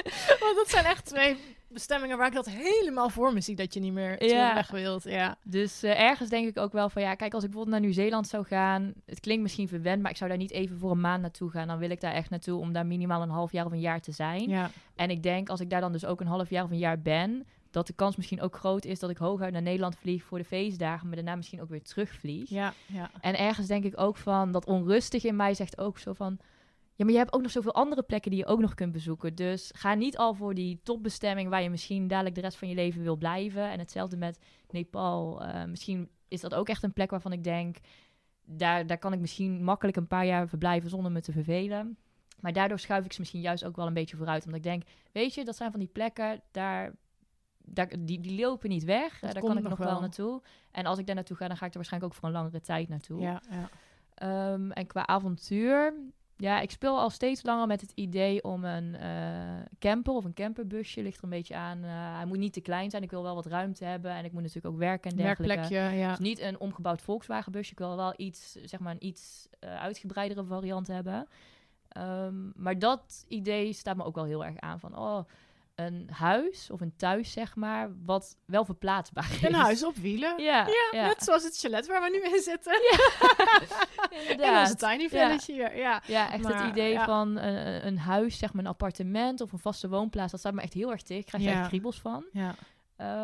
Want dat zijn echt twee bestemmingen waar ik dat helemaal voor me zie dat je niet meer ja. weg wilt. Ja. Dus uh, ergens denk ik ook wel van ja, kijk, als ik bijvoorbeeld naar Nieuw-Zeeland zou gaan, het klinkt misschien verwend, maar ik zou daar niet even voor een maand naartoe gaan. Dan wil ik daar echt naartoe om daar minimaal een half jaar of een jaar te zijn. Ja. En ik denk als ik daar dan dus ook een half jaar of een jaar ben, dat de kans misschien ook groot is dat ik hooguit naar Nederland vlieg voor de feestdagen, maar daarna misschien ook weer terugvlieg. Ja, ja. En ergens denk ik ook van dat onrustig in mij zegt ook zo van ja, maar je hebt ook nog zoveel andere plekken die je ook nog kunt bezoeken. Dus ga niet al voor die topbestemming waar je misschien dadelijk de rest van je leven wil blijven. En hetzelfde met Nepal. Uh, misschien is dat ook echt een plek waarvan ik denk, daar, daar kan ik misschien makkelijk een paar jaar verblijven zonder me te vervelen. Maar daardoor schuif ik ze misschien juist ook wel een beetje vooruit. Omdat ik denk, weet je, dat zijn van die plekken, daar, daar, die, die lopen niet weg. daar kan ik nog wel. wel naartoe. En als ik daar naartoe ga, dan ga ik er waarschijnlijk ook voor een langere tijd naartoe. Ja, ja. Um, en qua avontuur, ja, ik speel al steeds langer met het idee om een uh, camper of een camperbusje. Ligt er een beetje aan. Uh, hij moet niet te klein zijn. Ik wil wel wat ruimte hebben. En ik moet natuurlijk ook werken en dergelijke. Werkplekje, ja. Dus niet een omgebouwd Volkswagen busje. Ik wil wel iets, zeg maar, een iets uh, uitgebreidere variant hebben. Um, maar dat idee staat me ook wel heel erg aan. Van, oh, een huis of een thuis, zeg maar, wat wel verplaatsbaar is. Een huis op wielen. Ja, ja, net zoals het chalet waar we nu in zitten. Ja, inderdaad. In tiny village hier, ja. Ja, echt het idee van een, een, huis, zeg maar een appartement of een vaste woonplaats, dat staat me echt heel erg tegen. Ik krijg er echt kriebels van. Ja.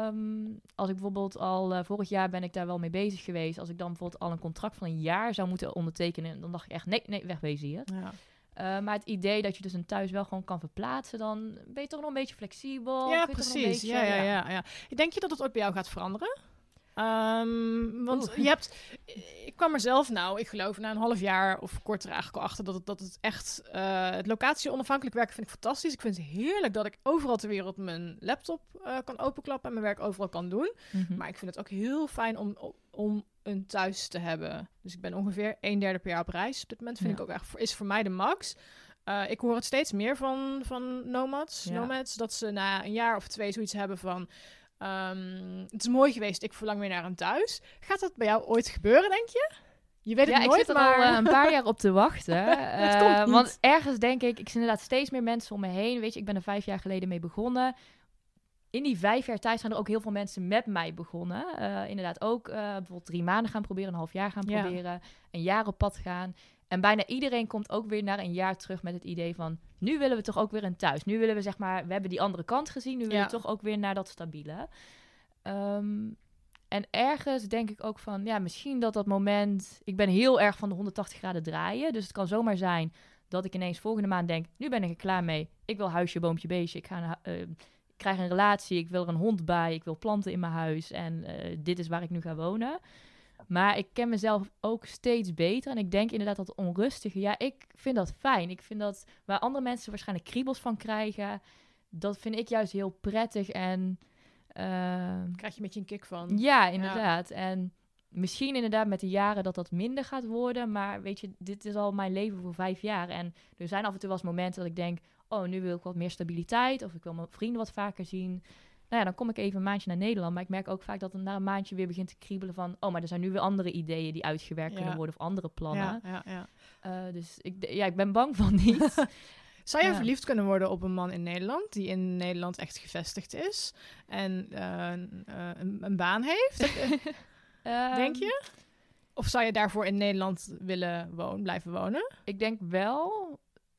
Um, als ik bijvoorbeeld al uh, vorig jaar ben ik daar wel mee bezig geweest. Als ik dan bijvoorbeeld al een contract van een jaar zou moeten ondertekenen, dan dacht ik echt nee, nee, wegwezen hier. Ja. Uh, maar het idee dat je dus een thuis wel gewoon kan verplaatsen, dan ben je toch nog een beetje flexibel. Ja, precies. Beetje, ja, ja, ja, ja. Denk je dat het ook bij jou gaat veranderen? Um, want je hebt, ik kwam er zelf nou, ik geloof na een half jaar of korter eigenlijk al achter dat het, dat het echt, uh, het locatie onafhankelijk werken vind ik fantastisch. Ik vind het heerlijk dat ik overal ter wereld mijn laptop uh, kan openklappen en mijn werk overal kan doen. Mm -hmm. Maar ik vind het ook heel fijn om, om een thuis te hebben. Dus ik ben ongeveer een derde per jaar op reis. Op dit moment vind ja. ik ook echt, is voor mij de max. Uh, ik hoor het steeds meer van, van nomads, ja. nomads, dat ze na een jaar of twee zoiets hebben van... Um, het is mooi geweest, ik verlang weer naar een thuis. Gaat dat bij jou ooit gebeuren, denk je? Je weet het ja, nooit, ik zit er al uh, een paar jaar op te wachten. uh, want ergens denk ik, ik zie inderdaad steeds meer mensen om me heen. Weet je, ik ben er vijf jaar geleden mee begonnen in die vijf jaar tijd zijn er ook heel veel mensen met mij begonnen. Uh, inderdaad ook uh, bijvoorbeeld drie maanden gaan proberen, een half jaar gaan ja. proberen, een jaar op pad gaan. En bijna iedereen komt ook weer naar een jaar terug met het idee van... nu willen we toch ook weer een thuis. Nu willen we zeg maar, we hebben die andere kant gezien. Nu willen we toch ook weer naar dat stabiele. Um, en ergens denk ik ook van, ja, misschien dat dat moment... Ik ben heel erg van de 180 graden draaien. Dus het kan zomaar zijn dat ik ineens volgende maand denk... nu ben ik er klaar mee. Ik wil huisje, boompje, beestje. Ik ga... Uh, krijg een relatie, ik wil er een hond bij, ik wil planten in mijn huis en uh, dit is waar ik nu ga wonen. Maar ik ken mezelf ook steeds beter en ik denk inderdaad dat onrustige, ja, ik vind dat fijn. Ik vind dat waar andere mensen waarschijnlijk kriebels van krijgen, dat vind ik juist heel prettig en... Uh, Krijg je een beetje een kick van. Ja, inderdaad. Ja. En misschien inderdaad met de jaren dat dat minder gaat worden. Maar weet je, dit is al mijn leven voor vijf jaar. En er zijn af en toe wel eens momenten dat ik denk oh, nu wil ik wat meer stabiliteit of ik wil mijn vrienden wat vaker zien. Nou ja, dan kom ik even een maandje naar Nederland. Maar ik merk ook vaak dat het na een maandje weer begint te kriebelen van... oh, maar er zijn nu weer andere ideeën die uitgewerkt kunnen worden... of andere plannen. Ja, ja, ja. Uh, dus ik, ja, ik ben bang van niet. Zou je verliefd kunnen worden op een man in Nederland... die in Nederland echt gevestigd is... en uh, een, een, baan heeft? denk je? Of zou je daarvoor in Nederland willen wonen, blijven wonen? Ik denk wel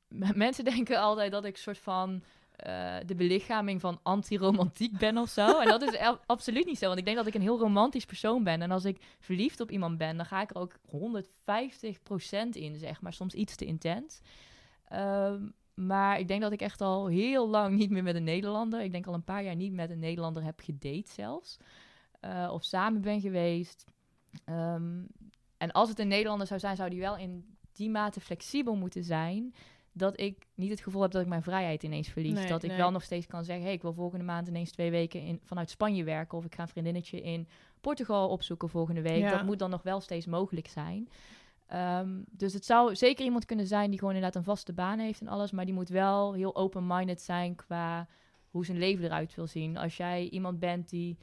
mensen denken altijd dat ik soort van uh, de belichaming van anti-romantiek ben of zo. En dat is absoluut niet zo. Want ik denk dat ik een heel romantisch persoon ben. En als ik verliefd op iemand ben, dan ga ik er ook 150% in, zeg maar. Soms iets te intens. Um, maar ik denk dat ik echt al heel lang niet meer met een Nederlander... ik denk al een paar jaar niet met een Nederlander heb gedate zelfs. Uh, of samen ben geweest. Um, en als het een Nederlander zou zijn, zou die wel in die mate flexibel moeten zijn dat ik niet het gevoel heb dat ik mijn vrijheid ineens verlies. dat ik wel nog steeds kan zeggen, hey, ik wil volgende maand ineens twee weken in, vanuit Spanje werken. Of ik ga een vriendinnetje in Portugal opzoeken volgende week. Dat moet dan nog wel steeds mogelijk zijn. Um, dus het zou zeker iemand kunnen zijn die gewoon inderdaad een vaste baan heeft en alles. Maar die moet wel heel open-minded zijn qua hoe zijn leven eruit wil zien. Als jij iemand bent die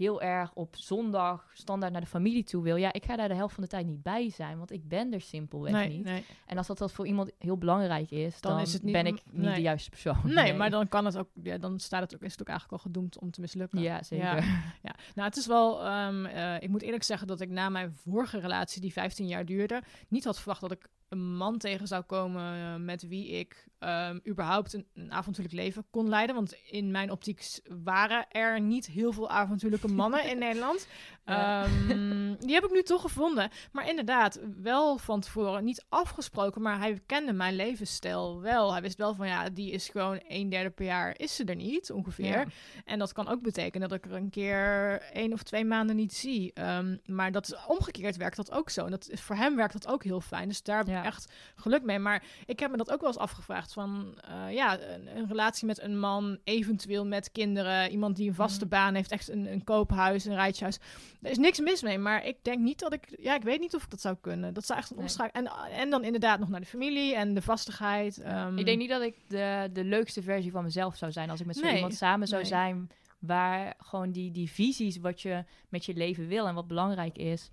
heel erg op zondag standaard naar de familie toe wil, ja, ik ga daar de helft van de tijd niet bij zijn, want ik ben er simpelweg nee, niet. Nee. En als dat, dat voor iemand heel belangrijk is, dan, is het niet, ben ik niet nee. de juiste persoon. Nee, maar dan kan het ook, ja, dan staat het ook, is het ook eigenlijk al gedoemd om te mislukken. Ja, zeker. Ja, ja. nou, het is wel, um, uh, ik moet eerlijk zeggen dat ik na mijn vorige relatie, die 15 jaar duurde, niet had verwacht dat ik een man tegen zou komen uh, met wie ik um, überhaupt een, een, avontuurlijk leven kon leiden. Want in mijn optiek waren er niet heel veel avontuurlijke mannen in Nederland. Um, die heb ik nu toch gevonden. Maar inderdaad, wel van tevoren niet afgesproken, maar hij kende mijn levensstijl wel. Hij wist wel van ja, die is gewoon een derde per jaar is ze er niet, ongeveer. Ja. En dat kan ook betekenen dat ik er een keer één of twee maanden niet zie. Um, maar dat is, omgekeerd werkt dat ook zo. En dat, voor hem werkt dat ook heel fijn. Dus daar heb ik ja. echt geluk mee. Maar ik heb me dat ook wel eens afgevraagd van uh, ja, een, een, relatie met een man, eventueel met kinderen, iemand die een vaste mm. baan heeft, echt een, een koophuis, een rijtjeshuis Er is niks mis mee, maar ik denk niet dat ik... Ja, ik weet niet of ik dat zou kunnen. Dat zou echt een nee. omschakeling... En, en dan inderdaad nog naar de familie en de vastigheid. Um... Ik denk niet dat ik de, de leukste versie van mezelf zou zijn als ik met zo iemand samen zou zijn... waar gewoon die, die visies wat je met je leven wil en wat belangrijk is...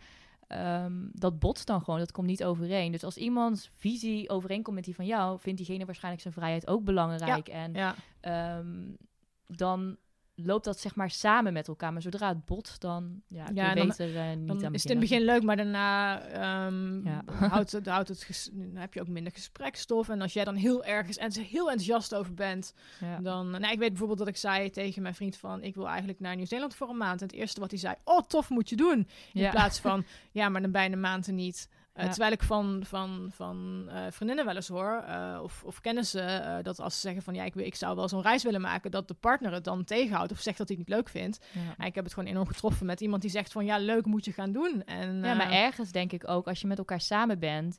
Um, dat botst dan gewoon, dat komt niet overeen. Dus als iemands visie overeenkomt met die van jou, vindt diegene waarschijnlijk zijn vrijheid ook belangrijk. en ja. Um, dan loopt dat zeg maar samen met elkaar. Maar zodra het botst, dan ja, beter uh, niet dan aan is het in het begin leuk, maar daarna um, ja. houdt het, houdt het dan heb je ook minder gesprekstof. En als jij dan heel ergens en heel enthousiast over bent, ja. dan... Nou, ik weet bijvoorbeeld dat ik zei tegen mijn vriend van... ik wil eigenlijk naar Nieuw-Zeeland voor een maand. En het eerste wat hij zei, oh tof, moet je doen. In plaats van, ja, maar dan bijna maand niet. Uh, Terwijl ik van, van, van uh, vriendinnen wel eens hoor, uh, of, of kennissen, dat als ze zeggen van ja, ik, ik zou wel zo'n reis willen maken, dat de partner het dan tegenhoudt of zegt dat hij het niet leuk vindt. Ja. ik heb het gewoon enorm getroffen met iemand die zegt van ja, leuk moet je gaan doen. En, ja, maar ergens denk ik ook, als je met elkaar samen bent,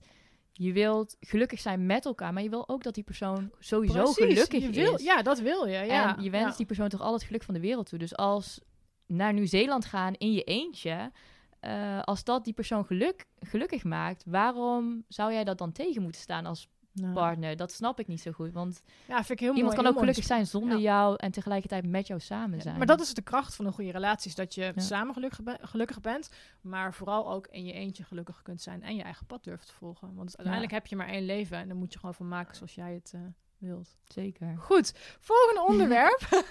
je wilt gelukkig zijn met elkaar, maar je wil ook dat die persoon sowieso gelukkig je wil, is. Ja, dat wil je. Ja. En je wenst die persoon toch al het geluk van de wereld toe. Dus als naar Nieuw-Zeeland gaan in je eentje uh, als dat die persoon geluk, gelukkig maakt, waarom zou jij dat dan tegen moeten staan als nou. partner? Dat snap ik niet zo goed. Want ja, vind ik heel iemand kan ook gelukkig zijn zonder jou en tegelijkertijd met jou samen zijn. maar dat is de kracht van een goede relatie, is dat je samen gelukkig, gelukkig, bent, maar vooral ook in je eentje gelukkig kunt zijn en je eigen pad durft te volgen. Want uiteindelijk heb je maar één leven en dan moet je gewoon van maken zoals jij het uh, wilt. Zeker. Goed, volgende onderwerp.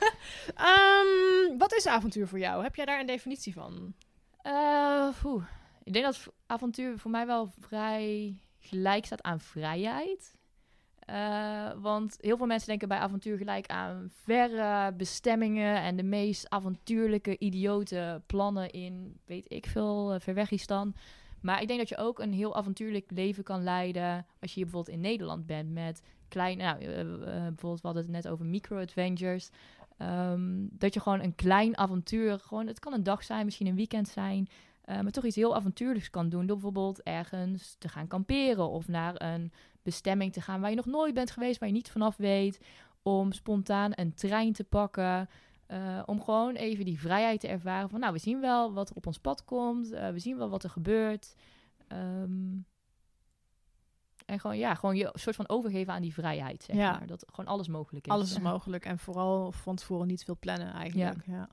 um, wat is avontuur voor jou? Heb jij daar een definitie van? Uh, ik denk dat avontuur voor mij wel vrij gelijk staat aan vrijheid. Uh, want heel veel mensen denken bij avontuur gelijk aan verre bestemmingen en de meest avontuurlijke, idiote plannen in, weet ik veel, uh. Maar ik denk dat je ook een heel avontuurlijk leven kan leiden als je bijvoorbeeld in Nederland bent met kleine, nou, bijvoorbeeld we hadden het net over micro-adventures. Um, dat je gewoon een klein avontuur, gewoon, het kan een dag zijn, misschien een weekend zijn, uh, maar toch iets heel avontuurlijks kan doen. Door bijvoorbeeld ergens te gaan kamperen of naar een bestemming te gaan waar je nog nooit bent geweest, waar je niet vanaf weet. Om spontaan een trein te pakken. Uh, om gewoon even die vrijheid te ervaren van, nou, we zien wel wat er op ons pad komt. Uh, we zien wel wat er gebeurt. Um, en gewoon, ja, gewoon je soort van overgeven aan die vrijheid, zeg ja. maar. Dat gewoon alles mogelijk is. Alles is mogelijk. En vooral van tevoren niet veel plannen eigenlijk. Ja. ja.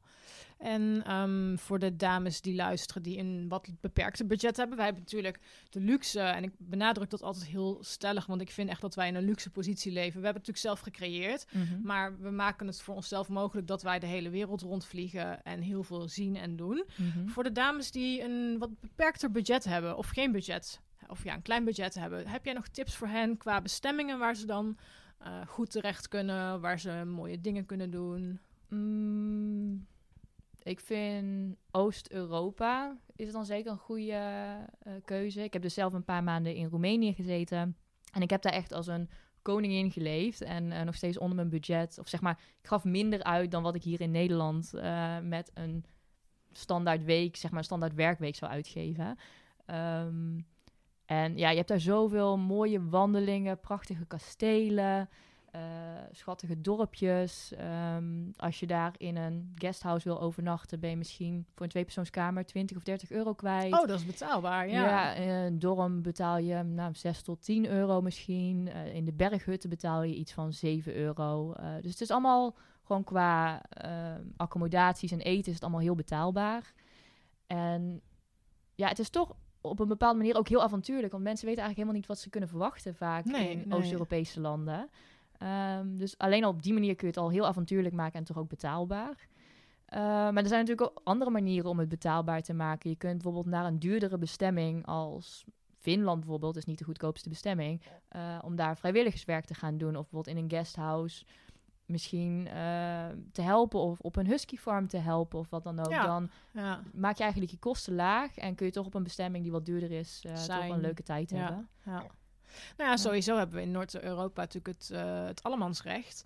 En um, voor de dames die luisteren, die een wat beperkte budget hebben. Wij hebben natuurlijk de luxe, en ik benadruk dat altijd heel stellig, want ik vind echt dat wij in een luxe positie leven. We hebben het natuurlijk zelf gecreëerd, mm -hmm. maar we maken het voor onszelf mogelijk dat wij de hele wereld rondvliegen en heel veel zien en doen. Mm -hmm. Voor de dames die een wat beperkter budget hebben of geen budget of ja, een klein budget hebben. Heb jij nog tips voor hen qua bestemmingen waar ze dan uh, goed terecht kunnen, waar ze mooie dingen kunnen doen? Mm, ik vind Oost-Europa is dan zeker een goede uh, keuze. Ik heb dus zelf een paar maanden in Roemenië gezeten. En ik heb daar echt als een koningin geleefd. En uh, nog steeds onder mijn budget. Of zeg maar, ik gaf minder uit dan wat ik hier in Nederland met een standaard week, zeg maar, standaard werkweek zou uitgeven. Um, en ja, je hebt daar zoveel mooie wandelingen, prachtige kastelen, uh, schattige dorpjes. Um, als je daar in een guesthouse wil overnachten, ben je misschien voor een tweepersoonskamer 20 of 30 euro kwijt. Oh, dat is betaalbaar, ja. Ja, in een dorm betaal je nou, 6 tot 10 euro misschien. Uh, in de berghutten betaal je iets van 7 euro. Uh, dus het is allemaal gewoon qua ehm, accommodaties en eten is het allemaal heel betaalbaar. En ja, het is toch op een bepaalde manier ook heel avontuurlijk. Want mensen weten eigenlijk helemaal niet wat ze kunnen verwachten vaak in Oost-Europese landen. Um, dus alleen al op die manier kun je het al heel avontuurlijk maken en toch ook betaalbaar. Uh, maar er zijn natuurlijk ook andere manieren om het betaalbaar te maken. Je kunt bijvoorbeeld naar een duurdere bestemming als Finland bijvoorbeeld, is niet de goedkoopste bestemming, uh, om daar vrijwilligerswerk te gaan doen. Of bijvoorbeeld in een guesthouse misschien uh, te helpen of op een husky farm te helpen of wat dan ook. Dan ja. maak je eigenlijk je kosten laag en kun je toch op een bestemming die wat duurder is, uh, toch een leuke tijd hebben. Ja. Nou ja, sowieso hebben we in Noord-Europa natuurlijk het, uh, het allemansrecht.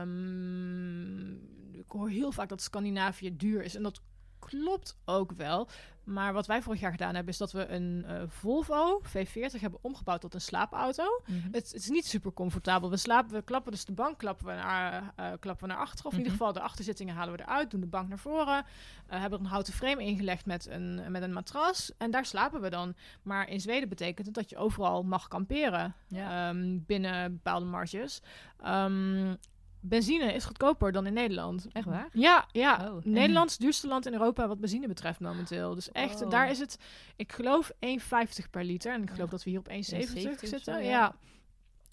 Um, ik hoor heel vaak dat Scandinavië duur is en dat klopt ook wel. Maar wat wij vorig jaar gedaan hebben, is dat we een uh, Volvo V40 hebben omgebouwd tot een slaapauto. Mhm. het, het, is niet super comfortabel. We, slapen, we klappen dus de bank klappen we naar, uh, klappen we naar achteren. Of in ieder mhm. geval de achterzittingen halen we eruit, doen de bank naar voren. Uh, hebben er een houten frame ingelegd met een, met een matras. En daar slapen we dan. Maar in Zweden betekent het dat je overal mag kamperen. Ehm, binnen bepaalde marges. Um, benzine is goedkoper dan in Nederland. Echt waar? Ja, ja. Oh, Nederland is het duurste land in Europa wat benzine betreft momenteel. Dus echt, oh. daar is het, ik geloof 1,50 per liter. En ik geloof dat we hier op 1,70 zitten. ja.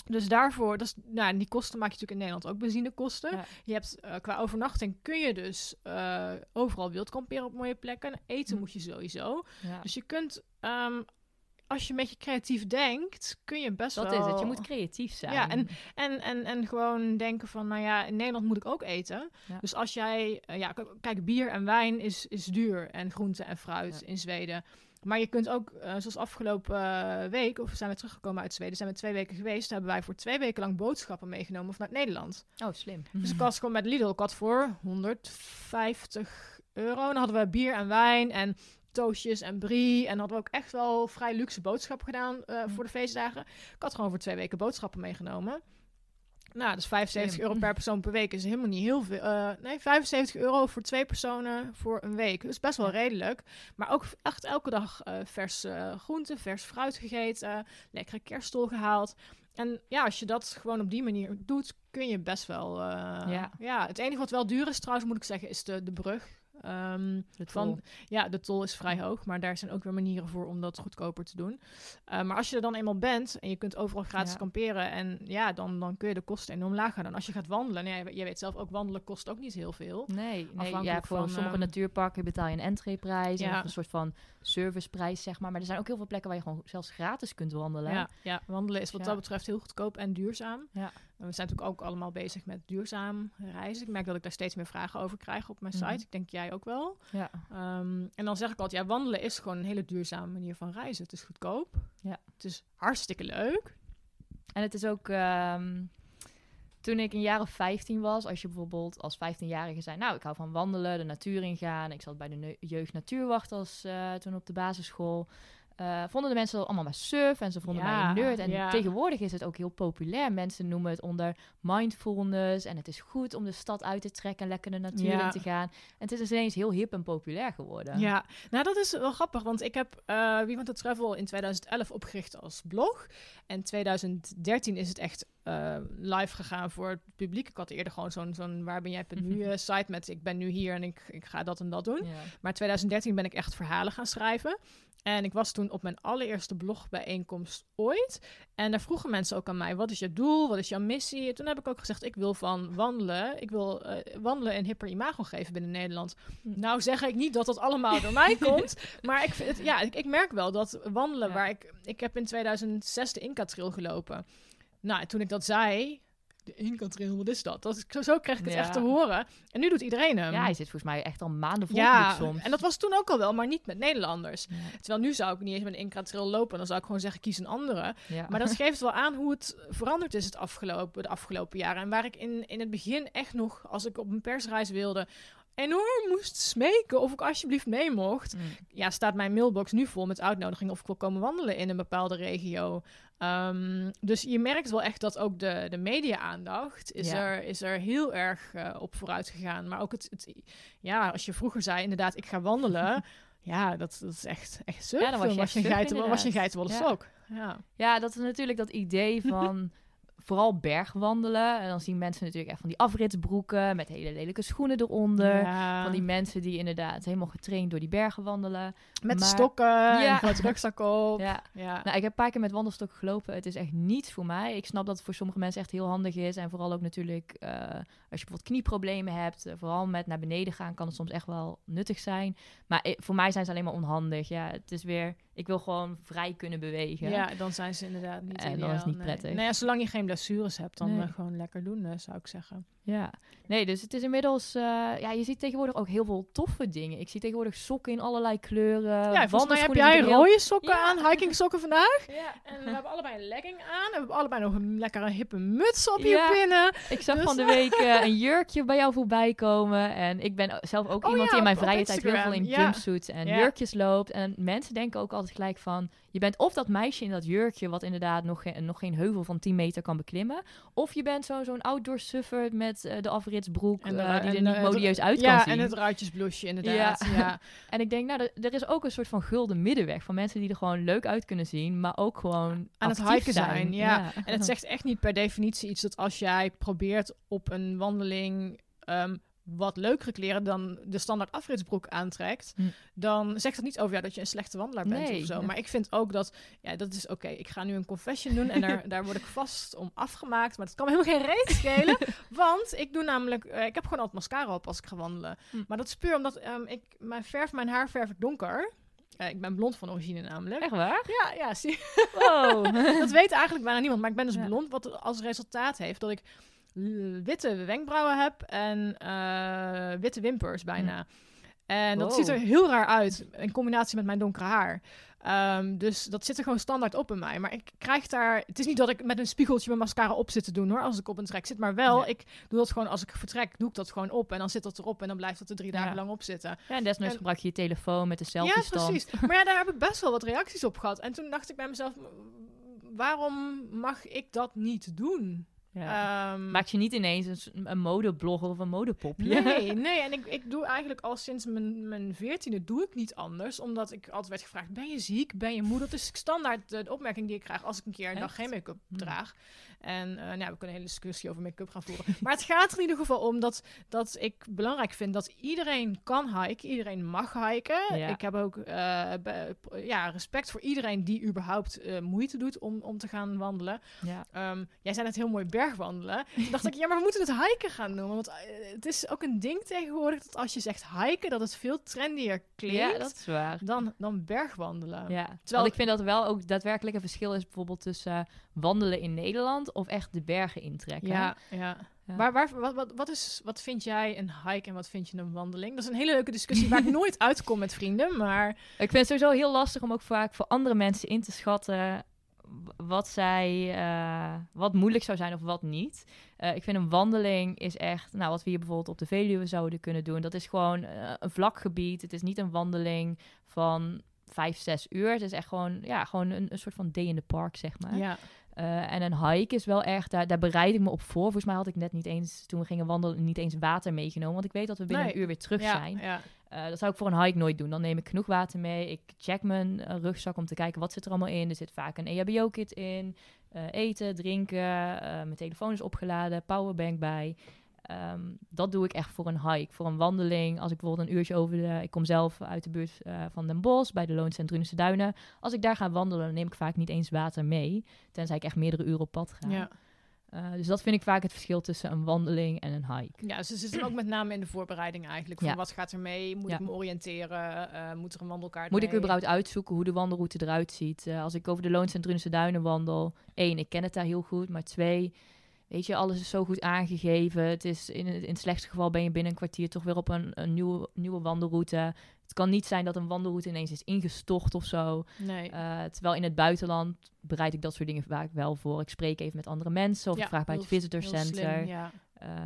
Dus daarvoor, dat is, nou, die kosten maak je natuurlijk in Nederland ook benzinekosten. Ja. Je hebt uh, qua overnachting kun je dus uh, overal wild kamperen op mooie plekken. Eten hm. moet je sowieso. Dus je kunt um, als je een beetje creatief denkt, kun je best wel... Dat is het, je moet creatief zijn. Ja, en, en, en, en gewoon denken van, nou ja, in Nederland moet ik ook eten. Dus als jij... Uh, ja, kijk, bier en wijn is, is duur. En groente en fruit in Zweden. Maar je kunt ook, uh, zoals afgelopen uh, week, of we zijn we teruggekomen uit Zweden, zijn we twee weken geweest, hebben wij voor twee weken lang boodschappen meegenomen vanuit Nederland. Oh, slim. Dus ik was gewoon met Lidl, ik had voor 150 euro. Dan hadden we bier en wijn en toastjes en brie. En hadden we ook echt wel vrij luxe boodschappen gedaan uh, voor de feestdagen. Ik had gewoon voor twee weken boodschappen meegenomen. Nou, dus 75 euro per persoon per week is helemaal niet heel veel. Uh, nee, 75 euro voor twee personen voor een week. Dus best wel redelijk. Maar ook echt elke dag uh, vers uh, groente, vers fruit gegeten. Lekkere kerststol gehaald. En ja, als je dat gewoon op die manier doet, kun je best wel. ja. ja, het enige wat wel duur is trouwens, moet ik zeggen, is de, de brug. Um, van, ja, de tol is vrij hoog, maar daar zijn ook weer manieren voor om dat goedkoper te doen. Uh, maar als je er dan eenmaal bent en je kunt overal gratis kamperen, en ja, dan, dan kun je de kosten enorm laag gaan. En als je gaat wandelen, nee, nou je weet zelf ook, wandelen kost ook niet heel veel. Nee, nee ja, voor sommige uh, natuurparken betaal je een entreeprijs, ja. of een soort van serviceprijs, zeg maar. Maar er zijn ook heel veel plekken waar je gewoon zelfs gratis kunt wandelen. Ja, ja wandelen is wat dat betreft heel goedkoop en duurzaam. Ja. We zijn natuurlijk ook allemaal bezig met duurzaam reizen. Ik merk dat ik daar steeds meer vragen over krijg op mijn mhm. site. Ik denk jij ook wel. Ja. Um, en dan zeg ik altijd, ja, wandelen is gewoon een hele duurzame manier van reizen. Het is goedkoop. Ja. Het is hartstikke leuk. En het is ook... Um, toen ik een jaar of 15 was, als je bijvoorbeeld als 15-jarige zei... nou, ik hou van wandelen, de natuur ingaan. Ik zat bij de jeugd natuurwacht als uh, toen op de basisschool... Uh, vonden de mensen allemaal maar surf en ze vonden mij een nerd. En tegenwoordig is het ook heel populair. Mensen noemen het onder mindfulness en het is goed om de stad uit te trekken en lekker de natuur in te gaan. En het is dus ineens heel hip en populair geworden. Ja, nou dat is wel grappig, want ik heb uh, Wie van de Travel in 2011 opgericht als blog. En 2013 is het echt uh, live gegaan voor het publiek. Ik had eerder gewoon zo'n zo'n waar ben jij nu uh, site met ik ben nu hier en ik, ik ga dat en dat doen. Maar 2013 ben ik echt verhalen gaan schrijven. En ik was toen op mijn allereerste blogbijeenkomst ooit. En daar vroegen mensen ook aan mij: wat is je doel? Wat is jouw missie? En toen heb ik ook gezegd: ik wil van wandelen. Ik wil uh, wandelen een hipper imago geven binnen Nederland. Hm. Nou zeg ik niet dat dat allemaal door mij komt. Maar ik, vind het, ja, ik, ik merk wel dat wandelen, waar ik. Ik heb in 2006 de Inca Trail gelopen. Nou, toen ik dat zei, de Inca-trail, wat is dat? dat zo, zo kreeg ik het echt te horen. En nu doet iedereen hem. Ja, hij zit volgens mij echt al maanden vol ja, soms. en dat was toen ook al wel, maar niet met Nederlanders. Terwijl nu zou ik niet eens met een Inca-trail lopen. Dan zou ik gewoon zeggen, kies een andere. Maar dat geeft wel aan hoe het veranderd is het afgelopen, de afgelopen jaren. En waar ik in, in het begin echt nog, als ik op een persreis wilde enorm moest smeken of ik alsjeblieft mee mocht. Mm. Ja, staat mijn mailbox nu vol met uitnodigingen of ik wil komen wandelen in een bepaalde regio. Um, dus je merkt wel echt dat ook de, de media-aandacht is, er, is er heel erg uh, op vooruit gegaan. Maar ook het, het, ja, als je vroeger zei inderdaad, ik ga wandelen. ja, dat, dat is echt, echt zo. Ja, dan was je, was je, geiten, was je geitenwolle ja. Ja. ja, dat is natuurlijk dat idee van vooral bergwandelen. En dan zien mensen natuurlijk echt van die afritsbroeken met hele lelijke schoenen eronder. Van die mensen die inderdaad helemaal getraind door die bergen wandelen. Met maar... stokken ja. en met rugzak op. Ja. ja. Nou, ik heb een paar keer met wandelstokken gelopen. Het is echt niets voor mij. Ik snap dat het voor sommige mensen echt heel handig is. En vooral ook natuurlijk uh, als je bijvoorbeeld knieproblemen hebt. Uh, vooral met naar beneden gaan kan het soms echt wel nuttig zijn. Maar eh, voor mij zijn ze alleen maar onhandig. Ja, het is weer... Ik wil gewoon vrij kunnen bewegen. Ja, dan zijn ze inderdaad niet En dan is het niet prettig. Nee, zolang je geen blessures hebt, dan gewoon lekker doen, zou ik zeggen. Ja, nee, dus het is inmiddels, uh, ja, je ziet tegenwoordig ook heel veel toffe dingen. Ik zie tegenwoordig sokken in allerlei kleuren. Ja, volgens mij heb jij rode sokken aan, hiking sokken vandaag. Ja. En we hebben allebei een legging aan. En we hebben allebei nog een lekkere hippe muts op hier binnen. Ik zag dus van de week uh, een jurkje bij jou voorbij komen. En ik ben zelf ook oh, iemand die in mijn vrije tijd heel veel in jumpsuits en jurkjes loopt. En mensen denken ook altijd gelijk van, je bent of dat meisje in dat jurkje wat inderdaad nog, geen, nog geen heuvel van 10 meter kan beklimmen. Of je bent zo, zo'n outdoor suffer met uh, de afritsbroek en uh, die er niet modieus uit ja, kan zien. Ja, en het ruitjesbloesje inderdaad. Ja. en ik denk, nou, er is ook een soort van gulden middenweg van mensen die er gewoon leuk uit kunnen zien, maar ook gewoon aan het hiken zijn. ja. En het zegt echt niet per definitie iets dat als jij probeert op een wandeling um, wat leukere kleren dan de standaard afritsbroek aantrekt, hm. dan zegt dat niet over jou dat je een slechte wandelaar bent of zo. Maar ik vind ook dat, ja, dat is oké. Ik ga nu een confession doen en daar, daar word ik vast om afgemaakt. Maar dat kan me helemaal geen reet schelen, want ik doe namelijk, uh, ik heb gewoon altijd mascara op als ik ga wandelen. Hm. Maar dat is puur omdat um, ik mijn verf, mijn haar verf ik donker. Uh, ik ben blond van origine namelijk. Echt waar? Ja, ja, zie. Wow. dat weet eigenlijk bijna niemand. Maar ik ben dus blond, wat als resultaat heeft dat ik witte wenkbrauwen heb en uh, witte wimpers bijna. Hm. En dat ziet er heel raar uit in combinatie met mijn donkere haar. Um, dus dat zit er gewoon standaard op in mij. Maar ik krijg daar. Het is niet dat ik met een spiegeltje mijn mascara op zit te doen hoor. Als ik op een trek zit. Maar wel, ik doe dat gewoon als ik vertrek. Doe ik dat gewoon op. En dan zit dat erop. En dan blijft dat er drie dagen lang op zitten. Ja, en desnoods gebruik je je telefoon met de selfie stand. Ja, precies. maar ja, daar heb ik best wel wat reacties op gehad. En toen dacht ik bij mezelf. Waarom mag ik dat niet doen? Ja. Um, Maak je niet ineens een, een modeblog of een modepopje? Nee, nee. En ik, ik doe eigenlijk al sinds mijn, mijn veertiende doe ik niet anders. Omdat ik altijd werd gevraagd, ben je ziek? Ben je moe? Dat is standaard de opmerking die ik krijg als ik een keer een dag geen make-up hm. draag. En uh, nou, we kunnen een hele discussie over make-up gaan voeren. maar het gaat er in ieder geval om dat, dat ik belangrijk vind dat iedereen kan hiken. Iedereen mag hiken. Ik heb ook uh, ja, respect voor iedereen die überhaupt uh, moeite doet om, om te gaan wandelen. Ja. Um, jij zei het heel mooi bergwandelen. Toen dacht ik, ja, maar we moeten het hiken gaan noemen. Want het is ook een ding tegenwoordig dat als je zegt hiken, dat het veel trendier klinkt. Ja, dat is waar. Dan, dan bergwandelen. Ja. Terwijl ik vind dat wel ook daadwerkelijk een verschil is bijvoorbeeld tussen wandelen in Nederland of echt de bergen intrekken. Ja, ja. Waar, wat, wat, wat, is, wat vind jij een hike en wat vind je een wandeling? Dat is een hele leuke discussie waar ik nooit uitkom met vrienden, maar... Ik vind het sowieso heel lastig om ook vaak voor andere mensen in te schatten wat zij, uh, wat moeilijk zou zijn of wat niet. Uh, ik vind een wandeling is echt, nou wat we hier bijvoorbeeld op de Veluwe zouden kunnen doen. Dat is gewoon uh, een vlak gebied. Het is niet een wandeling van vijf, zes uur. Het is echt gewoon, ja, gewoon een, een soort van day in the park, zeg maar. Ja. Uh, en een hike is wel echt, daar, daar bereid ik me op voor. Volgens mij had ik net niet eens, toen we gingen wandelen, niet eens water meegenomen. Want ik weet dat we binnen een uur weer terug zijn. Ja. Uh, dat zou ik voor een hike nooit doen. Dan neem ik genoeg water mee. Ik check mijn uh, rugzak om te kijken wat zit er allemaal in. Er zit vaak een EHBO-kit in. eten, drinken. mijn telefoon is opgeladen. Powerbank bij. Ehm, dat doe ik echt voor een hike, voor een wandeling. Als ik bijvoorbeeld een uurtje over de... Ik kom zelf uit de buurt uh, van Den Bosch, bij de Loons en Drunense Duinen. Als ik daar ga wandelen, dan neem ik vaak niet eens water mee. Tenzij ik echt meerdere uren op pad ga. Ja. Uh, dus dat vind ik vaak het verschil tussen een wandeling en een hike. Ja, ze zitten ook met name in de voorbereiding eigenlijk. Van ja. wat gaat er mee? Moet ik me oriënteren? Uh, moet er een wandelkaart Moet ik überhaupt uitzoeken hoe de wandelroute eruit ziet? Uh, als ik over de Loons en Drunense Duinen wandel... één, ik ken het daar heel goed. Maar twee, Weet je, alles is zo goed aangegeven. Het is in, in het slechtste geval ben je binnen een kwartier toch weer op een, een nieuwe, nieuwe wandelroute. Het kan niet zijn dat een wandelroute ineens is ingestort of zo. Nee. Uh, terwijl in het buitenland bereid ik dat soort dingen vaak wel voor. Ik spreek even met andere mensen of ik vraag bij het visitor center. ja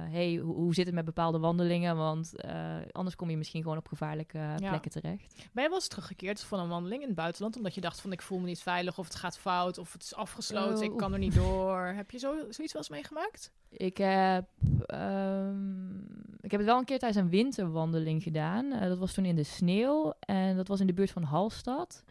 hey, hoe, hoe, zit het met bepaalde wandelingen? Want uh, anders kom je misschien gewoon op gevaarlijke ja. plekken terecht. Ben je wel eens teruggekeerd van een wandeling in het buitenland... omdat je dacht van ik voel me niet veilig of het gaat fout... of het is afgesloten, ik kan er niet door. heb je zo, zoiets wel eens meegemaakt? Ik heb, um, ik heb het wel een keer tijdens een winterwandeling gedaan. Uh, dat was toen in de sneeuw en dat was in de buurt van Halstad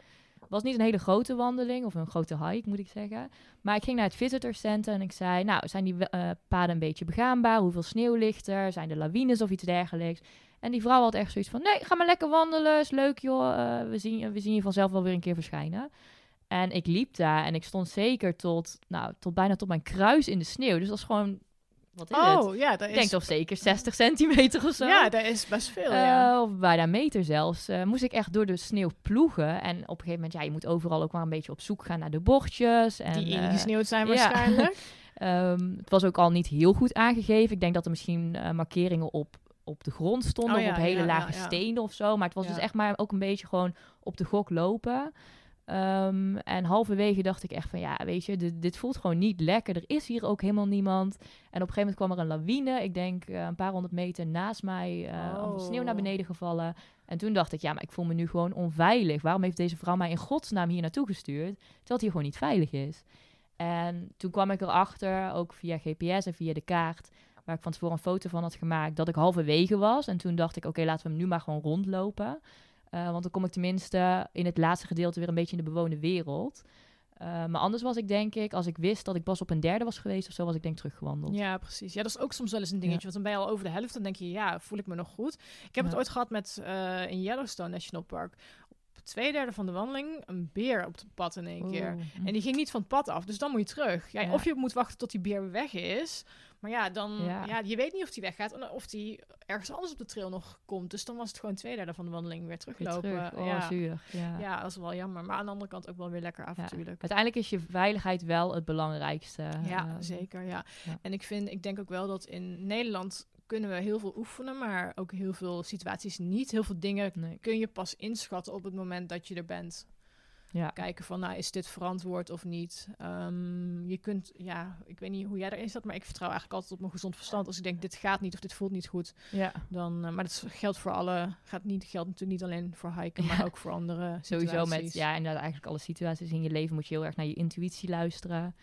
was niet een hele grote wandeling of een grote hike, moet ik zeggen. Maar ik ging naar het visitor center en ik zei, nou, zijn die uh, paden een beetje begaanbaar? Hoeveel sneeuw ligt er? Zijn er lawines of iets dergelijks? En die vrouw had echt zoiets van, nee, ga maar lekker wandelen, is leuk joh, uh, we, zien, we zien je vanzelf wel weer een keer verschijnen. En ik liep daar en ik stond zeker tot, nou, tot bijna tot mijn kruis in de sneeuw. Dus dat was gewoon wat is oh, het? Ja, dat is... Ik denk toch zeker 60 centimeter of zo. Ja, dat is best veel, ja. Uh, of bijna meter zelfs. Uh, moest ik echt door de sneeuw ploegen. En op een gegeven moment, ja, je moet overal ook maar een beetje op zoek gaan naar de bordjes. En, Die ingesneeuwd uh, zijn waarschijnlijk. Ehm, het was ook al niet heel goed aangegeven. Ik denk dat er misschien markeringen op, op de grond stonden. Oh, of op hele lage stenen of zo. Maar het was dus echt maar ook een beetje gewoon op de gok lopen. Um, en halverwege dacht ik echt van ja, weet je, dit, dit, voelt gewoon niet lekker. Er is hier ook helemaal niemand. En op een gegeven moment kwam er een lawine. Ik denk uh, een paar honderd meter naast mij. Uh, oh. sneeuw naar beneden gevallen. En toen dacht ik, ja, maar ik voel me nu gewoon onveilig. Waarom heeft deze vrouw mij in godsnaam hier naartoe gestuurd? Terwijl het hier gewoon niet veilig is. En toen kwam ik erachter, ook via GPS en via de kaart, waar ik van tevoren een foto van had gemaakt, dat ik halverwege was. En toen dacht ik, oké, laten we hem nu maar gewoon rondlopen. Uh, want dan kom ik tenminste in het laatste gedeelte weer een beetje in de bewoonde wereld. Uh, maar anders was ik denk ik, als ik wist dat ik pas op een derde was geweest of zo, was ik denk teruggewandeld. Ja, precies. Ja, dat is ook soms wel eens een dingetje. Want dan ben je al over de helft, dan denk je, ja, voel ik me nog goed. Ik heb het ooit gehad met uh, in Yellowstone National Park twee derde van de wandeling een beer op het pad in één keer. En die ging niet van het pad af, dus dan moet je terug. Ja, Of je moet wachten tot die beer weg is. Maar ja, dan, ja. je weet niet of die weggaat of die ergens anders op de trail nog komt. Dus dan was het gewoon twee derde van de wandeling weer teruglopen. Weer terug. Oh, ja. Zuur. Ja. ja, dat is wel jammer. Maar aan de andere kant ook wel weer lekker af natuurlijk. Uiteindelijk is je veiligheid wel het belangrijkste. Ja, uh, zeker. Ja. En ik vind, ik denk ook wel dat in Nederland kunnen we heel veel oefenen, maar ook heel veel situaties niet. Heel veel dingen kun je pas inschatten op het moment dat je er bent. Ja. Kijken van, nou, is dit verantwoord of niet? Um, je kunt, ja, ik weet niet hoe jij erin zat, maar ik vertrouw eigenlijk altijd op mijn gezond verstand. Als ik denk, dit gaat niet of dit voelt niet goed, ja. dan, uh, maar dat geldt voor alle, gaat niet, geldt natuurlijk niet alleen voor hiken, maar ook voor andere Sowieso met, ja, inderdaad, eigenlijk alle situaties in je leven moet je heel erg naar je intuïtie luisteren.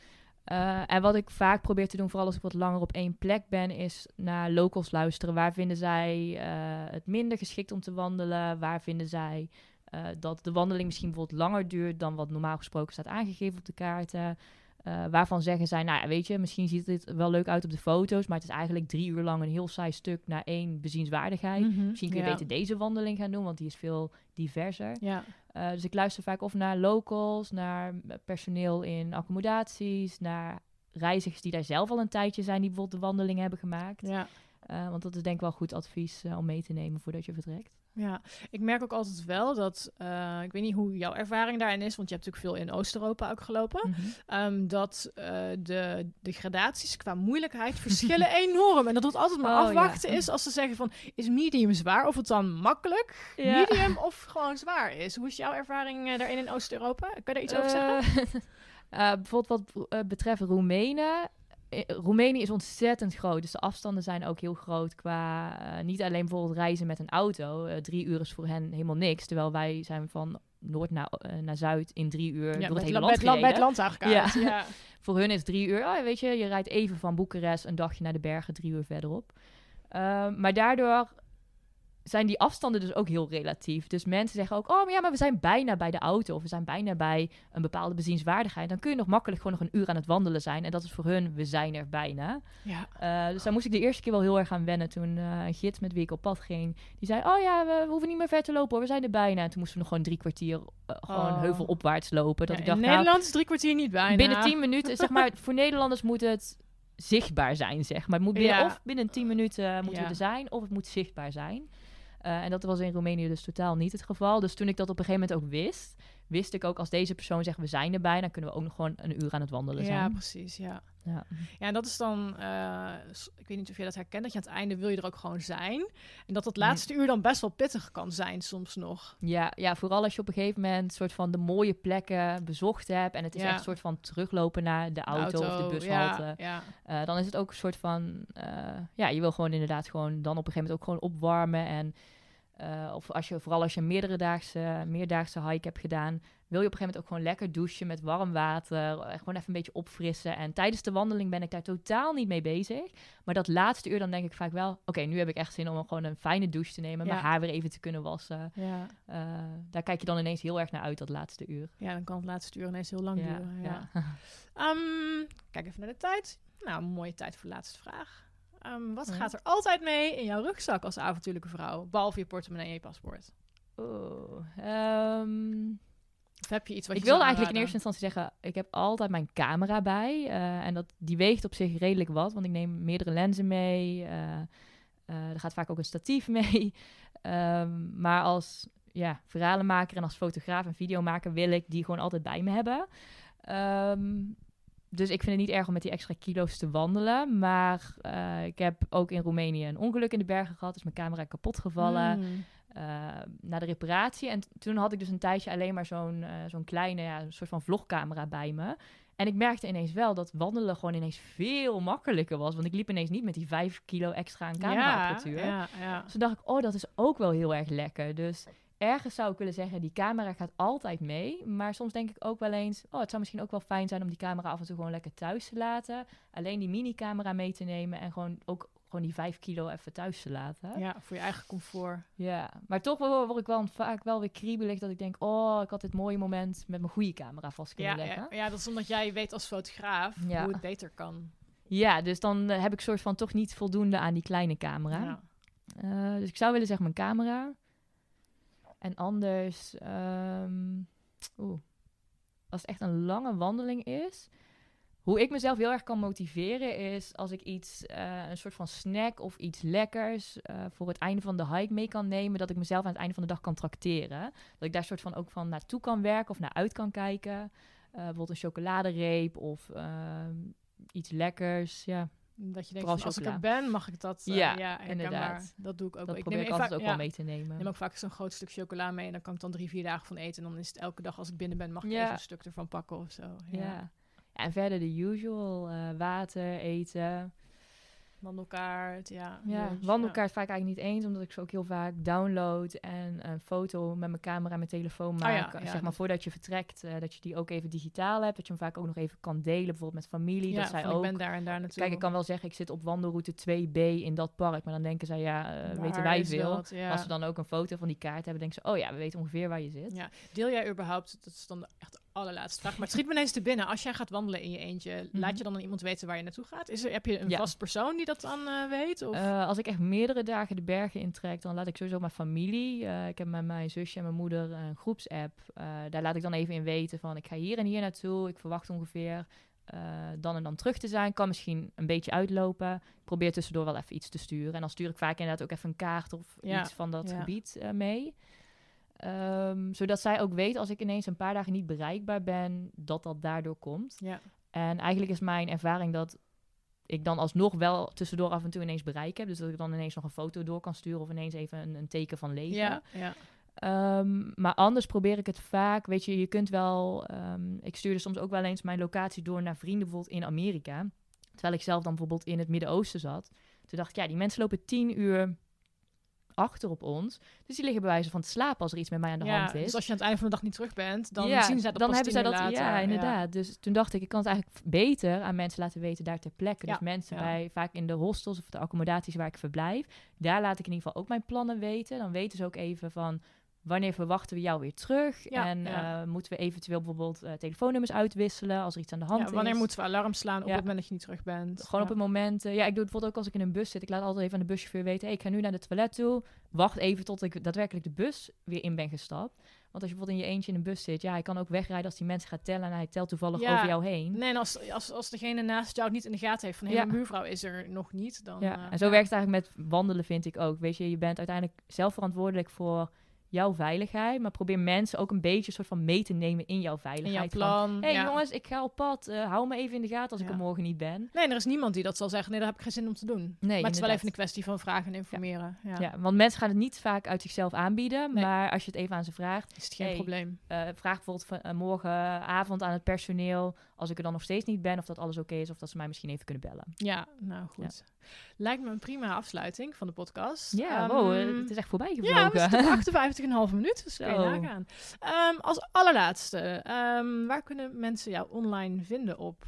Uh, en wat ik vaak probeer te doen, vooral als ik wat langer op één plek ben, is naar locals luisteren. Waar vinden zij uh, het minder geschikt om te wandelen? Waar vinden zij uh, dat de wandeling misschien bijvoorbeeld langer duurt dan wat normaal gesproken staat aangegeven op de kaarten? Uh, waarvan zeggen zij, nou ja, weet je, misschien ziet het wel leuk uit op de foto's, maar het is eigenlijk drie uur lang een heel saai stuk naar één bezienswaardigheid. Mhm, misschien kun je beter deze wandeling gaan doen, want die is veel diverser. Ja. Uh, dus ik luister vaak of naar locals, naar personeel in accommodaties, naar reizigers die daar zelf al een tijdje zijn, die bijvoorbeeld de wandeling hebben gemaakt. Ja. Uh, want dat is denk ik wel goed advies om mee te nemen voordat je vertrekt. Ja, ik merk ook altijd wel dat, uh, ik weet niet hoe jouw ervaring daarin is, want je hebt natuurlijk veel in Oost-Europa ook gelopen, mm -hmm. um, dat uh, de, de gradaties qua moeilijkheid verschillen enorm. En dat het altijd maar oh, afwachten ja. is als ze zeggen van, is medium zwaar? Of het dan makkelijk, ja. medium of gewoon zwaar is. Hoe is jouw ervaring uh, daarin in Oost-Europa? Kun je daar iets over zeggen? bijvoorbeeld wat betreft Roemenen Roemenië is ontzettend groot, dus de afstanden zijn ook heel groot qua uh, niet alleen bijvoorbeeld reizen met een auto. Uh, drie uur is voor hen helemaal niks, terwijl wij zijn van noord naar, uh, naar zuid in drie uur ja, door het hele land het land eigenlijk. Ja. ja. voor hun is drie uur, oh, weet je, je rijdt even van Boekarest een dagje naar de bergen, drie uur verderop. maar daardoor zijn die afstanden dus ook heel relatief. Dus mensen zeggen ook, oh maar ja, maar we zijn bijna bij de auto of we zijn bijna bij een bepaalde bezienswaardigheid. Dan kun je nog makkelijk gewoon nog een uur aan het wandelen zijn. En dat is voor hun, we zijn er bijna. Ja. Uh, dus daar moest ik de eerste keer wel heel erg aan wennen toen uh, een gids met wie ik op pad ging, die zei, oh ja, we, we, hoeven niet meer ver te lopen hoor, we zijn er bijna. En toen moesten we nog gewoon drie kwartier uh, gewoon oh. heuvelopwaarts lopen. Dat ja, ik dacht, in nou, Nederland is drie kwartier niet bijna. Binnen tien minuten, zeg maar, voor Nederlanders moet het zichtbaar zijn, zeg maar. Het moet binnen, ja. Of binnen tien minuten moeten we er zijn, of het moet zichtbaar zijn. Uh, en dat was in Roemenië dus totaal niet het geval. Dus toen ik dat op een gegeven moment ook wist, wist ik ook als deze persoon zegt we zijn erbij, dan kunnen we ook nog gewoon een uur aan het wandelen zijn. Ja, precies. Ja. Ja. ja, en dat is dan, uh, ik weet niet of je dat herkent, dat je aan het einde wil je er ook gewoon zijn. En dat dat laatste uur dan best wel pittig kan zijn soms nog. Ja, ja, vooral als je op een gegeven moment soort van de mooie plekken bezocht hebt. En het is echt een soort van teruglopen naar de auto, de auto of de bushalte. Ja, ja. Uh, dan is het ook een soort van, uh, ja, je wil gewoon inderdaad gewoon dan op een gegeven moment ook gewoon opwarmen. En uh, of als je, vooral als je meerdere daagse, meerdaagse hike hebt gedaan, wil je op een gegeven moment ook gewoon lekker douchen met warm water. Eh, gewoon even een beetje opfrissen. En tijdens de wandeling ben ik daar totaal niet mee bezig. Maar dat laatste uur, dan denk ik vaak wel: oké, nu heb ik echt zin om gewoon een fijne douche te nemen. Ja. Mijn haar weer even te kunnen wassen. Ja. Uh, daar kijk je dan ineens heel erg naar uit, dat laatste uur. Ja, dan kan het laatste uur ineens heel lang duren. Ja. um, kijk even naar de tijd. Nou, mooie tijd voor de laatste vraag. Um, wat gaat er altijd mee in jouw rugzak als avontuurlijke vrouw? Behalve je portemonnee en je paspoort. Oh, um, of heb je iets wat ik wilde eigenlijk in eerste instantie zeggen, ik heb altijd mijn camera bij. Uh, en dat, die weegt op zich redelijk wat, want ik neem meerdere lenzen mee. Uh, uh, er gaat vaak ook een statief mee. Um, maar als ja, verhalenmaker en als fotograaf en videomaker wil ik die gewoon altijd bij me hebben. Um, dus ik vind het niet erg om met die extra kilo's te wandelen. Maar uh, ik heb ook in Roemenië een ongeluk in de bergen gehad. Dus mijn camera kapot gevallen. Mm. Uh, na de reparatie. En toen had ik dus een tijdje alleen maar zo'n zo'n kleine, ja, soort van vlogcamera bij me. En ik merkte ineens wel dat wandelen gewoon ineens veel makkelijker was. Want ik liep ineens niet met die 5 kilo extra aan camera-apparatuur. Ja, ja, ja. Dus toen dacht ik, oh, dat is ook wel heel erg lekker. Dus ergens zou ik willen zeggen, die camera gaat altijd mee. Maar soms denk ik ook wel eens, oh, het zou misschien ook wel fijn zijn om die camera af en toe gewoon lekker thuis te laten. Alleen die mini-camera mee te nemen en gewoon ook gewoon die vijf kilo even thuis te laten. Ja, voor je eigen comfort. Ja, maar toch word ik wel vaak wel weer kriebelig dat ik denk, oh, ik had dit mooie moment met mijn goede camera vast kunnen ja, leggen. Ja, ja, dat is omdat jij weet als fotograaf hoe het beter kan. Ja, dus dan uh, heb ik soort van toch niet voldoende aan die kleine camera. Ja. Uh, dus ik zou willen zeggen mijn camera. En anders, um, oeh, als het echt een lange wandeling is, hoe ik mezelf heel erg kan motiveren is als ik iets, uh, een soort van snack of iets lekkers uh, voor het einde van de hike mee kan nemen, dat ik mezelf aan het einde van de dag kan trakteren. Dat ik daar soort van ook van naartoe kan werken of naar uit kan kijken. Uh, bijvoorbeeld een chocoladereep of ehm, iets lekkers. Ja, dat je denkt, van, als ik er ben, mag ik dat. Uh, ja, ja inderdaad. Dat doe ik ook. Dat ik probeer neem ik altijd ook wel mee te nemen. Ik neem ook vaak zo'n groot stuk chocola mee en dan kan ik dan drie, vier dagen van eten. En dan is het elke dag als ik binnen ben, mag ik even een stuk ervan pakken of zo. Ja. ja. En verder de usual, uh, water, eten. Wandelkaart, ja. Ja, wandelkaart ja. vaak eigenlijk niet eens, omdat ik ze ook heel vaak download en een foto met mijn camera en mijn telefoon oh maak. ja, zeg maar voordat je vertrekt, uh, dat je die ook even digitaal hebt. Dat je hem vaak ook nog even kan delen, bijvoorbeeld met familie. dat zij ook. ik ben daar en daar natuurlijk. Kijk, ik kan wel zeggen, ik zit op wandelroute 2B in dat park. Maar dan denken zij, ja, uh, weten wij veel. Dat, Als ze dan ook een foto van die kaart hebben, denken ze, oh ja, we weten ongeveer waar je zit. Ja. Deel jij überhaupt, dat is dan echt allerlaatste vraag. Maar het schiet me ineens te binnen. Als jij gaat wandelen in je eentje, laat mhm. je dan aan iemand weten waar je naartoe gaat? Is er, heb je een vast persoon die dat dan uh, weet? Of? Uh, als ik echt meerdere dagen de bergen intrek, dan laat ik sowieso mijn familie. Uh, ik heb met mijn zusje en mijn moeder een groepsapp. daar laat ik dan even in weten van ik ga hier en hier naartoe. Ik verwacht ongeveer dan en dan terug te zijn. Kan misschien een beetje uitlopen. Ik probeer tussendoor wel even iets te sturen. En dan stuur ik vaak inderdaad ook even een kaart of iets van dat gebied mee. Um, zodat zij ook weet als ik ineens een paar dagen niet bereikbaar ben, dat dat daardoor komt. Ja. En eigenlijk is mijn ervaring dat ik dan alsnog wel tussendoor af en toe ineens bereik heb. Dus dat ik dan ineens nog een foto door kan sturen of ineens even een, een teken van leven. Ja, ja. Um, maar anders probeer ik het vaak. Weet je, je kunt wel. Um, ik stuurde soms ook wel eens mijn locatie door naar vrienden, bijvoorbeeld in Amerika. Terwijl ik zelf dan bijvoorbeeld in het Midden-Oosten zat. Toen dacht ik, ja, die mensen lopen tien uur achter op ons. Dus die liggen bij wijze van te slapen als er iets met mij aan de hand is. Dus als je aan het einde van de dag niet terug bent, dan zien ze dat dan hebben zij dat. Later. Ja, inderdaad. Dus toen dacht ik, ik kan het eigenlijk beter aan mensen laten weten daar ter plekke. Dus mensen bij vaak in de hostels of de accommodaties waar ik verblijf, daar laat ik in ieder geval ook mijn plannen weten. Dan weten ze ook even van wanneer verwachten we jou weer terug? en uh, moeten we eventueel bijvoorbeeld uh, telefoonnummers uitwisselen als er iets aan de hand is? Wanneer moeten we alarm slaan op het moment dat je niet terug bent? Gewoon op het moment. Uh, ja, ik doe het bijvoorbeeld ook als ik in een bus zit. Ik laat altijd even aan de buschauffeur weten: hey, ik ga nu naar de toilet toe. Wacht even tot ik daadwerkelijk de bus weer in ben gestapt. Want als je bijvoorbeeld in je eentje in een bus zit, ja, hij kan ook wegrijden als die mensen gaat tellen en hij telt toevallig over jou heen. Nee, en als, als, als degene naast jou niet in de gaten heeft van hé, ja. mijn buurvrouw is er nog niet, dan... Ja, en zo werkt het eigenlijk met wandelen, vind ik ook. Weet je, je bent uiteindelijk zelf verantwoordelijk voor jouw veiligheid, maar probeer mensen ook een beetje soort van mee te nemen in jouw veiligheid. In jouw plan. Hé hey, jongens, ik ga op pad. Uh, hou me even in de gaten als ik er morgen niet ben. Nee, er is niemand die dat zal zeggen. Nee, daar heb ik geen zin om te doen. Nee, maar het is wel even een kwestie van vragen en informeren. Ja. want mensen gaan het niet vaak uit zichzelf aanbieden, maar als je het even aan ze vraagt, is het geen probleem. Uh, vraag bijvoorbeeld van, uh, morgenavond aan het personeel, als ik er dan nog steeds niet ben, of dat alles oké is, of dat ze mij misschien even kunnen bellen. Ja, nou goed. Lijkt me een prima afsluiting van de podcast. Ja, um, wow, het is echt voorbij gevlogen. Ja, we 58,5 minuten, dus kun nagaan. Um, als allerlaatste, um, waar kunnen mensen jou online vinden op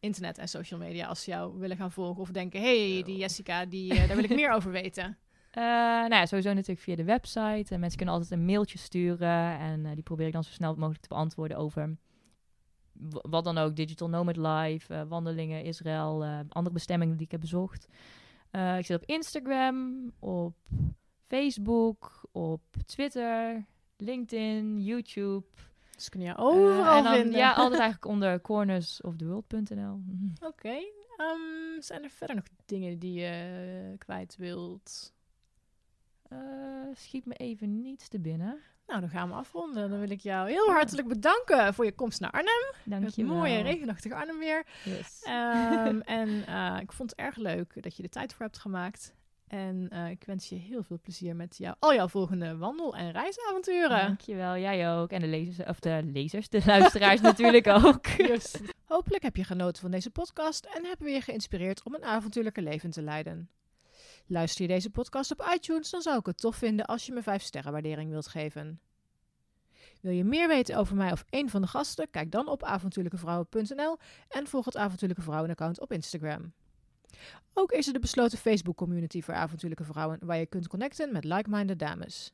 internet en social media als ze jou willen gaan volgen of denken, hey, die Jessica, die, uh, daar wil ik meer over weten? Uh, nou ja, sowieso natuurlijk via de website. En mensen kunnen altijd een mailtje sturen. En uh, die probeer ik dan zo snel mogelijk te beantwoorden over wat dan ook, Digital Nomad Life, uh, wandelingen, Israël, uh, andere bestemmingen die ik heb bezocht. Uh, ik zit op Instagram, op Facebook, op Twitter, LinkedIn, YouTube. Dus kun je overal dan, vinden. Ja, altijd eigenlijk onder cornersoftheworld.nl. Oké. Okay. Um, ehm, zijn er verder nog dingen die je kwijt wilt? schiet me even niets te binnen. Nou, dan gaan we afronden. Dan wil ik jou heel hartelijk bedanken voor je komst naar Arnhem. Dank je wel. mooie regenachtige Arnhem weer. Yes. Um, en uh, ik vond het erg leuk dat je er tijd voor hebt gemaakt. En uh, ik wens je heel veel plezier met jou, al jouw volgende wandel- en reisavonturen. Dankjewel, jij ook. En de lezers, of de lezers, de luisteraars natuurlijk ook. Yes. Hopelijk heb je genoten van deze podcast en hebben we je geïnspireerd om een avontuurlijke leven te leiden. Luister je deze podcast op iTunes, dan zou ik het tof vinden als je me 5 sterren waardering wilt geven. Wil je meer weten over mij of een van de gasten? Kijk dan op avontuurlijkevrouwen.nl en volg het Avontuurlijke Vrouwen account op Instagram. Ook is er de besloten Facebook community voor avontuurlijke vrouwen waar je kunt connecten met like-minded dames.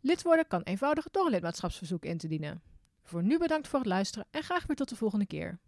Lid worden kan eenvoudig door een lidmaatschapsverzoek in te dienen. Voor nu bedankt voor het luisteren en graag weer tot de volgende keer.